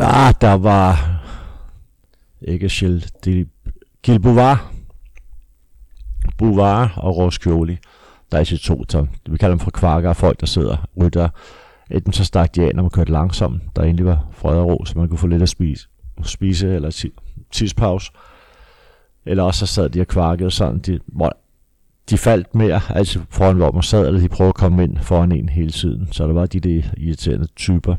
Ah, der var ikke Shell, det Gil Bouvard, Bouvard og Roskjoli. Der er to, så vi kalder dem for kvarker, folk der sidder rytter. Enten så stak de af, når man kørte langsomt, der egentlig var fred og ro, så man kunne få lidt at spise, spise eller tidspause. Eller også så sad de og kvarkede sådan, de, hvor de faldt mere, altså foran hvor man sad, eller de prøvede at komme ind foran en hele tiden. Så der var de der irriterende typer.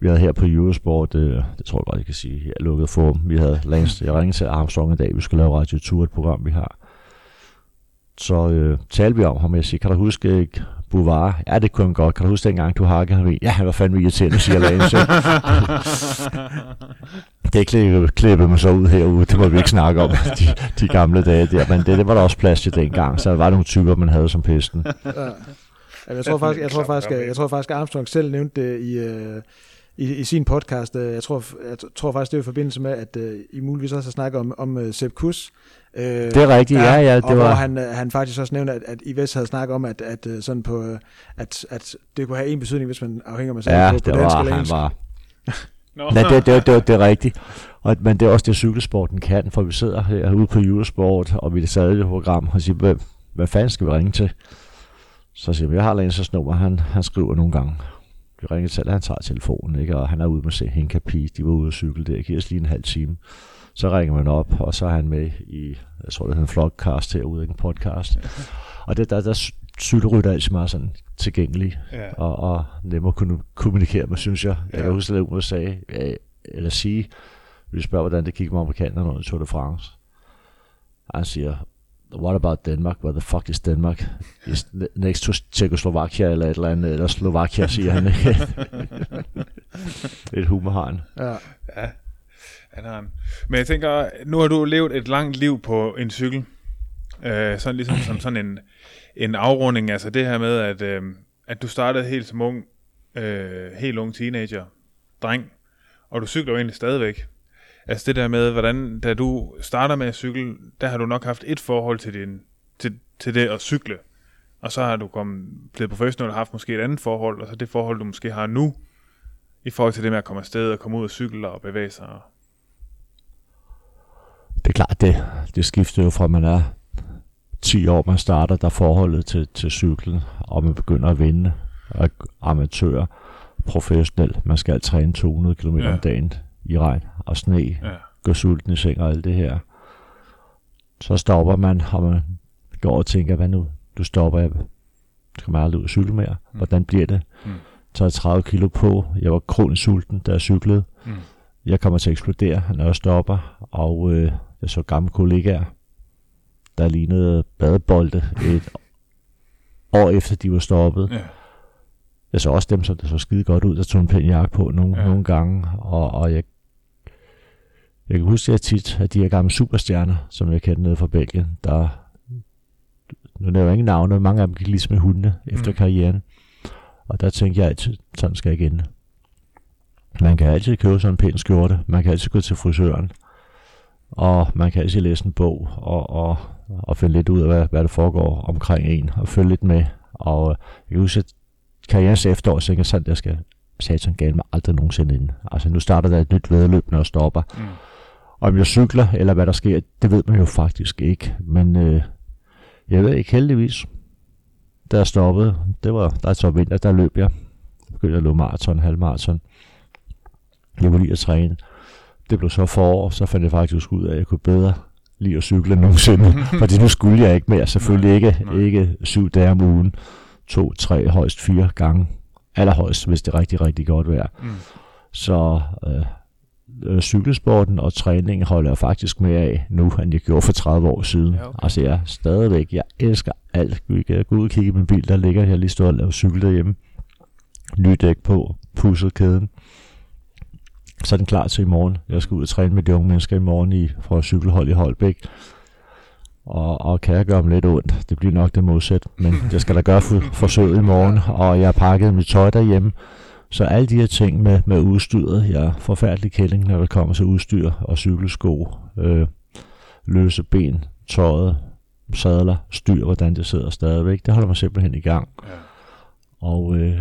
Vi havde her på Eurosport, det, det tror jeg godt, jeg kan sige, her lukket for Vi havde længst, jeg ringede til Armstrong i dag, vi skulle lave Radio Tour, et program vi har. Så øh, talte vi om ham, jeg siger, kan du huske ikke Bouvard? Ja, det kunne han godt. Kan du huske dengang, du hakkede ham i? Ja, han var fandme irriterende, siger Lance. det klippede, klippede mig så ud herude, det må vi ikke snakke om, de, de gamle dage der, men det, det var der også plads til dengang, så der var nogle typer, man havde som pesten. Ja. Jeg tror faktisk, jeg tror faktisk, jeg tror faktisk, Armstrong selv nævnte det i, uh, i, i sin podcast. Jeg tror, jeg tror faktisk, det er i forbindelse med, at uh, I muligvis også har snakket om, om Sepp Kuss. Uh, det er rigtigt, ja, ja. Det og var... hvor han, han faktisk også nævnte, at, at I Vest havde snakket om, at, at, sådan på, at, at det kunne have en betydning, hvis man afhænger med sig ja, på, på dansk var, eller engelsk. Han var, No. Nej, det, det, det, det er rigtigt. Og, men det er også det, cykelsporten kan, for vi sidder herude på Eurosport, og vi sad i det program, og siger, hvad, hvad fanden skal vi ringe til? Så siger vi, jeg har Lansers nummer, han, han skriver nogle gange. Vi ringer til, han tager telefonen, ikke? og han er ude med se Henka Pige, de var ude at cykle der, giver os lige en halv time. Så ringer man op, og så er han med i, jeg tror det hedder en vlogcast herude, en podcast. Og det, der, der cykelrytter er altid meget sådan tilgængelig ja. og, og nem at kunne kommunikere med, synes jeg. Jeg ja. kan huske, at jeg sagde, eller sige, vi spørger, hvordan det gik med amerikanerne under Tour de France. Han siger, what about Denmark? Where the fuck is Denmark? Is next to Czechoslovakia eller et eller andet, eller Slovakia, siger han. et humor har han. Ja. Ja, han har en. Men jeg tænker, nu har du levet et langt liv på en cykel. Øh, sådan ligesom som sådan en, en afrunding. Altså det her med, at, øh, at du startede helt som ung, øh, helt ung teenager, dreng, og du cykler jo egentlig stadigvæk. Altså det der med, hvordan, da du starter med at cykle, der har du nok haft et forhold til, din, til, til det at cykle. Og så har du kommet, blevet professionel og haft måske et andet forhold, og så det forhold, du måske har nu, i forhold til det med at komme afsted og komme ud og cykle og bevæge sig. og er klart, det, det skifter jo fra, man er 10 år, man starter, der forholdet til, til cyklen, og man begynder at vinde, og amatør, professionel. Man skal træne 200 km ja. om dagen i regn og sne, Ja. gå sulten i seng og alt det her. Så stopper man, og man går og tænker, hvad nu? Du stopper, jeg skal man aldrig ud og cykle mere. Mm. Hvordan bliver det? Mm. Jeg 30 kilo på. Jeg var kronisk sulten, da jeg cyklede. Mm. Jeg kommer til at eksplodere, når jeg stopper. Og øh, jeg så gamle kollegaer, der lignede badebolde et år efter de var stoppet. Ja. Jeg så også dem, som der så skide godt ud, der tog en pæn jakke på nogle, Ja. nogle gange. Og, og jeg, jeg kan huske, at jeg tit, at de her gamle superstjerner, som jeg kendte nede fra Belgien, der, nu nævner jeg ingen navne, men mange af dem gik ligesom med hundene efter Mm. mm. karrieren. Og der tænkte jeg altid, sådan skal jeg ikke ende. Man kan altid købe sådan en pæn skjorte, man kan altid gå til frisøren, og man kan altid læse en bog og, og, og finde lidt ud af, hvad, hvad der foregår omkring en, og følge lidt med. Og øh, jeg kan huske, at karrierens efterår, så jeg sådan, jeg skal satan galt mig aldrig nogensinde ind. Altså nu starter der et nyt vedløb, når jeg stopper. Mm. Om jeg cykler, eller hvad der sker, det ved man jo faktisk ikke. Men øh, jeg ved ikke heldigvis. Da jeg stoppede, det var, der er så vinter, der løb jeg. Jeg begyndte at løbe maraton, halvmaraton. Jeg var lige at træne. Det blev så forår, så fandt jeg faktisk ud af, at jeg kunne bedre lide at cykle nogensinde. Fordi nu skulle jeg ikke mere. Selvfølgelig Nej, ikke, nej. ikke syv dage om ugen. To, tre, højst fire gange. Allerhøjst, hvis det er rigtig, rigtig godt vejr. Mm. Så øh, øh, cykelsporten og træningen holder jeg faktisk mere af nu, end jeg gjorde for 30 år siden. Ja, okay. Altså jeg er stadigvæk, jeg elsker alt. Vi kan gå ud og kigge i min bil, der ligger jeg lige stået og lavet cykel derhjemme. Ny dæk på, pusset kæden. Så er den klar til i morgen. Jeg skal ud og træne med de unge mennesker i morgen i, fra cykelhold i Holbæk. Og, og kan jeg gøre dem lidt ondt? Det bliver nok det modsat. Men jeg skal da gøre for, forsøget i morgen. Og jeg har pakket mit tøj derhjemme. Så alle de her ting med, med udstyret, jeg er forfærdelig kælling, når det kommer til udstyr og cykelsko, øh, løse ben, tøjet, sadler, styr, hvordan det sidder stadigvæk. Det holder mig simpelthen i gang. Ja. Og øh,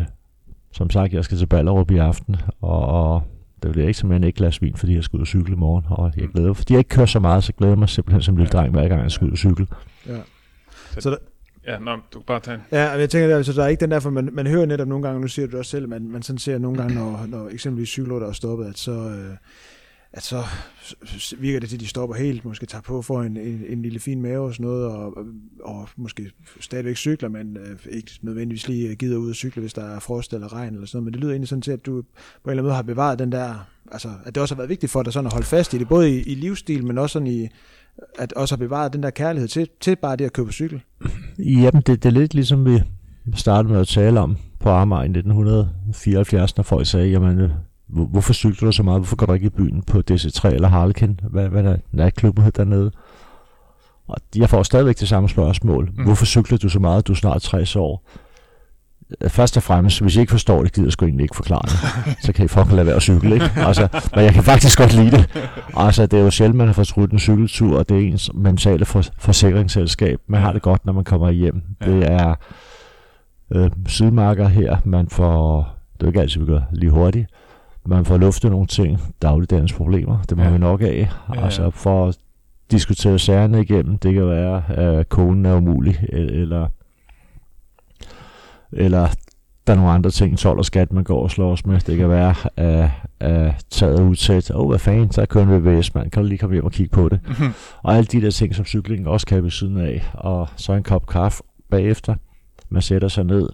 som sagt, jeg skal til Ballerup i aften, og, og det bliver ikke simpelthen et glas vin, fordi jeg skal ud og cykle i morgen. Og jeg glæder mig, fordi jeg ikke kører så meget, så glæder jeg mig simpelthen som lille Ja. dreng, hver gang jeg skal ud og cykle. Ja. Så der, Ja, nå, du kan bare tage en. Ja, jeg tænker, altså, der er ikke den der, for man, man hører netop nogle gange, nu siger du det også selv, man, man sådan ser nogle gange, når, når eksempelvis cykelrytter er stoppet, at så, øh, at så virker det til, at de stopper helt, måske tager på for en, en, en lille fin mave og sådan noget, og, og måske stadigvæk cykler, men øh, ikke nødvendigvis lige øh, gider ud og cykle, hvis der er frost eller regn eller sådan noget, men det lyder egentlig sådan til, at du på en eller anden måde har bevaret den der, altså at det også har været vigtigt for dig sådan at holde fast i det, både i, i livsstil, men også sådan i, at også har bevaret den der kærlighed til, til bare det at købe cykel. Jamen, det, det er lidt ligesom vi startede med at tale om på Amager i 1974, når folk sagde, jamen, hvor- hvorfor cykler du så meget? Hvorfor går du ikke i byen på DC3 eller Harlekin? Hvad, hvad er natklubben hed dernede? Og jeg får stadigvæk det samme spørgsmål. Mm. Hvorfor cykler du så meget? Du er snart 60 år. Øh, Først og fremmest, hvis I ikke forstår det, gider jeg sgu egentlig ikke forklare det. så kan I fucking lade være at cykle, ikke? Altså, men jeg kan faktisk godt lide det. Altså, det er jo sjældent, man har fortrudt en cykeltur, og det er ens mentale for, forsikringsselskab. Man har det godt, når man kommer hjem. Det er øh, sydmarker her, man får, det er ikke altid, vi gør lige hurtigt, man får luftet nogle ting, dagligdagens problemer, det må Ja. vi nok af. Ja. Altså for at diskutere sagerne igennem, det kan være, at konen er umulig, e- eller, eller der er nogle andre ting, 12 og skat, man går og slås med. Det kan være, at, at taget er utæt. Åh, oh, hvad fanden, så kører en VVS, mand. Kan du lige komme hjem og kigge på det? Og alle de der ting, som cyklingen også kan ved siden af. Og så en kop kaffe bagefter. Man sætter sig ned,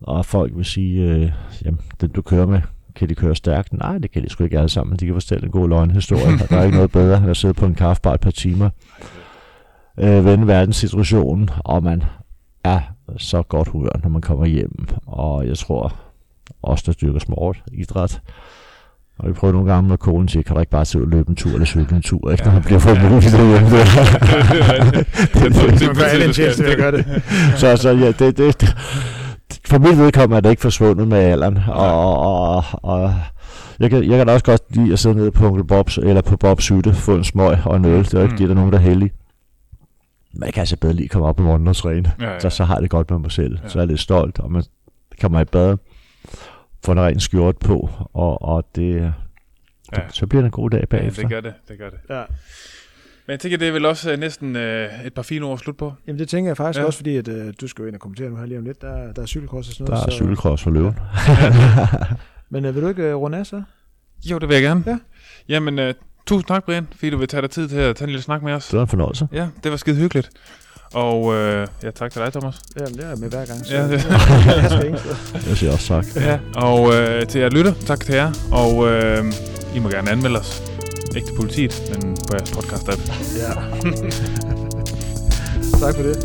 og folk vil sige, øh, jamen, den du kører med, kan de køre stærkt? Nej, det kan de sgu ikke alle sammen. De kan fortælle en god løgnhistorie, og der er ikke noget bedre end at sidde på en kaffebar et par timer. øh, vende verdenssituationen, og man er så godt humør, når man kommer hjem. Og jeg tror, også der dyrker sport, idræt, og vi prøver nogle gange med konen siger, kan du ikke bare ud og løbe en tur eller cykle en tur, ikke, når man bliver for muligt derhjemme. så, så ja, det, det, det, for mit vedkommende er det ikke forsvundet med alderen, og, og, og jeg kan, jeg kan da også godt lide at sidde nede på Onkel Bobs, eller på Bobs hytte, få en smøg og en øl, det er ikke mm. det, der er nogen, der er heldige. Men jeg kan altså bedre lige komme op om morgenen og træne, ja, ja. Så, så har jeg det godt med mig selv, ja. så er jeg lidt stolt, og man kommer i bad, får en ren skjort på, og, og det, ja. så bliver det en god dag bagefter. Ja, det gør det, det gør det. Ja. Men jeg tænker, det er vel også uh, næsten uh, et par fine ord at slutte på. Jamen det tænker jeg faktisk ja. også, fordi at, uh, du skal jo ind og kommentere nu her lige om lidt. Der, der er cykelkross og sådan noget. Der er så... cykelkross for løven. Men uh, vil du ikke uh, runde af så? Jo, det vil jeg gerne. Ja. Jamen, uh, tusind tak, Brian, fordi du vil tage dig tid til at tage en lille snak med os. Det var en fornøjelse. Ja, det var skide hyggeligt. Og øh, ja, tak til dig, Thomas. Ja, det er med hver gang. Så ja, det. jeg siger også tak. Ja, og øh, til jer lytter, tak til jer. Og øh, I må gerne anmelde os. Ikke til politiet, men på jeres podcast-app. Ja. tak for det.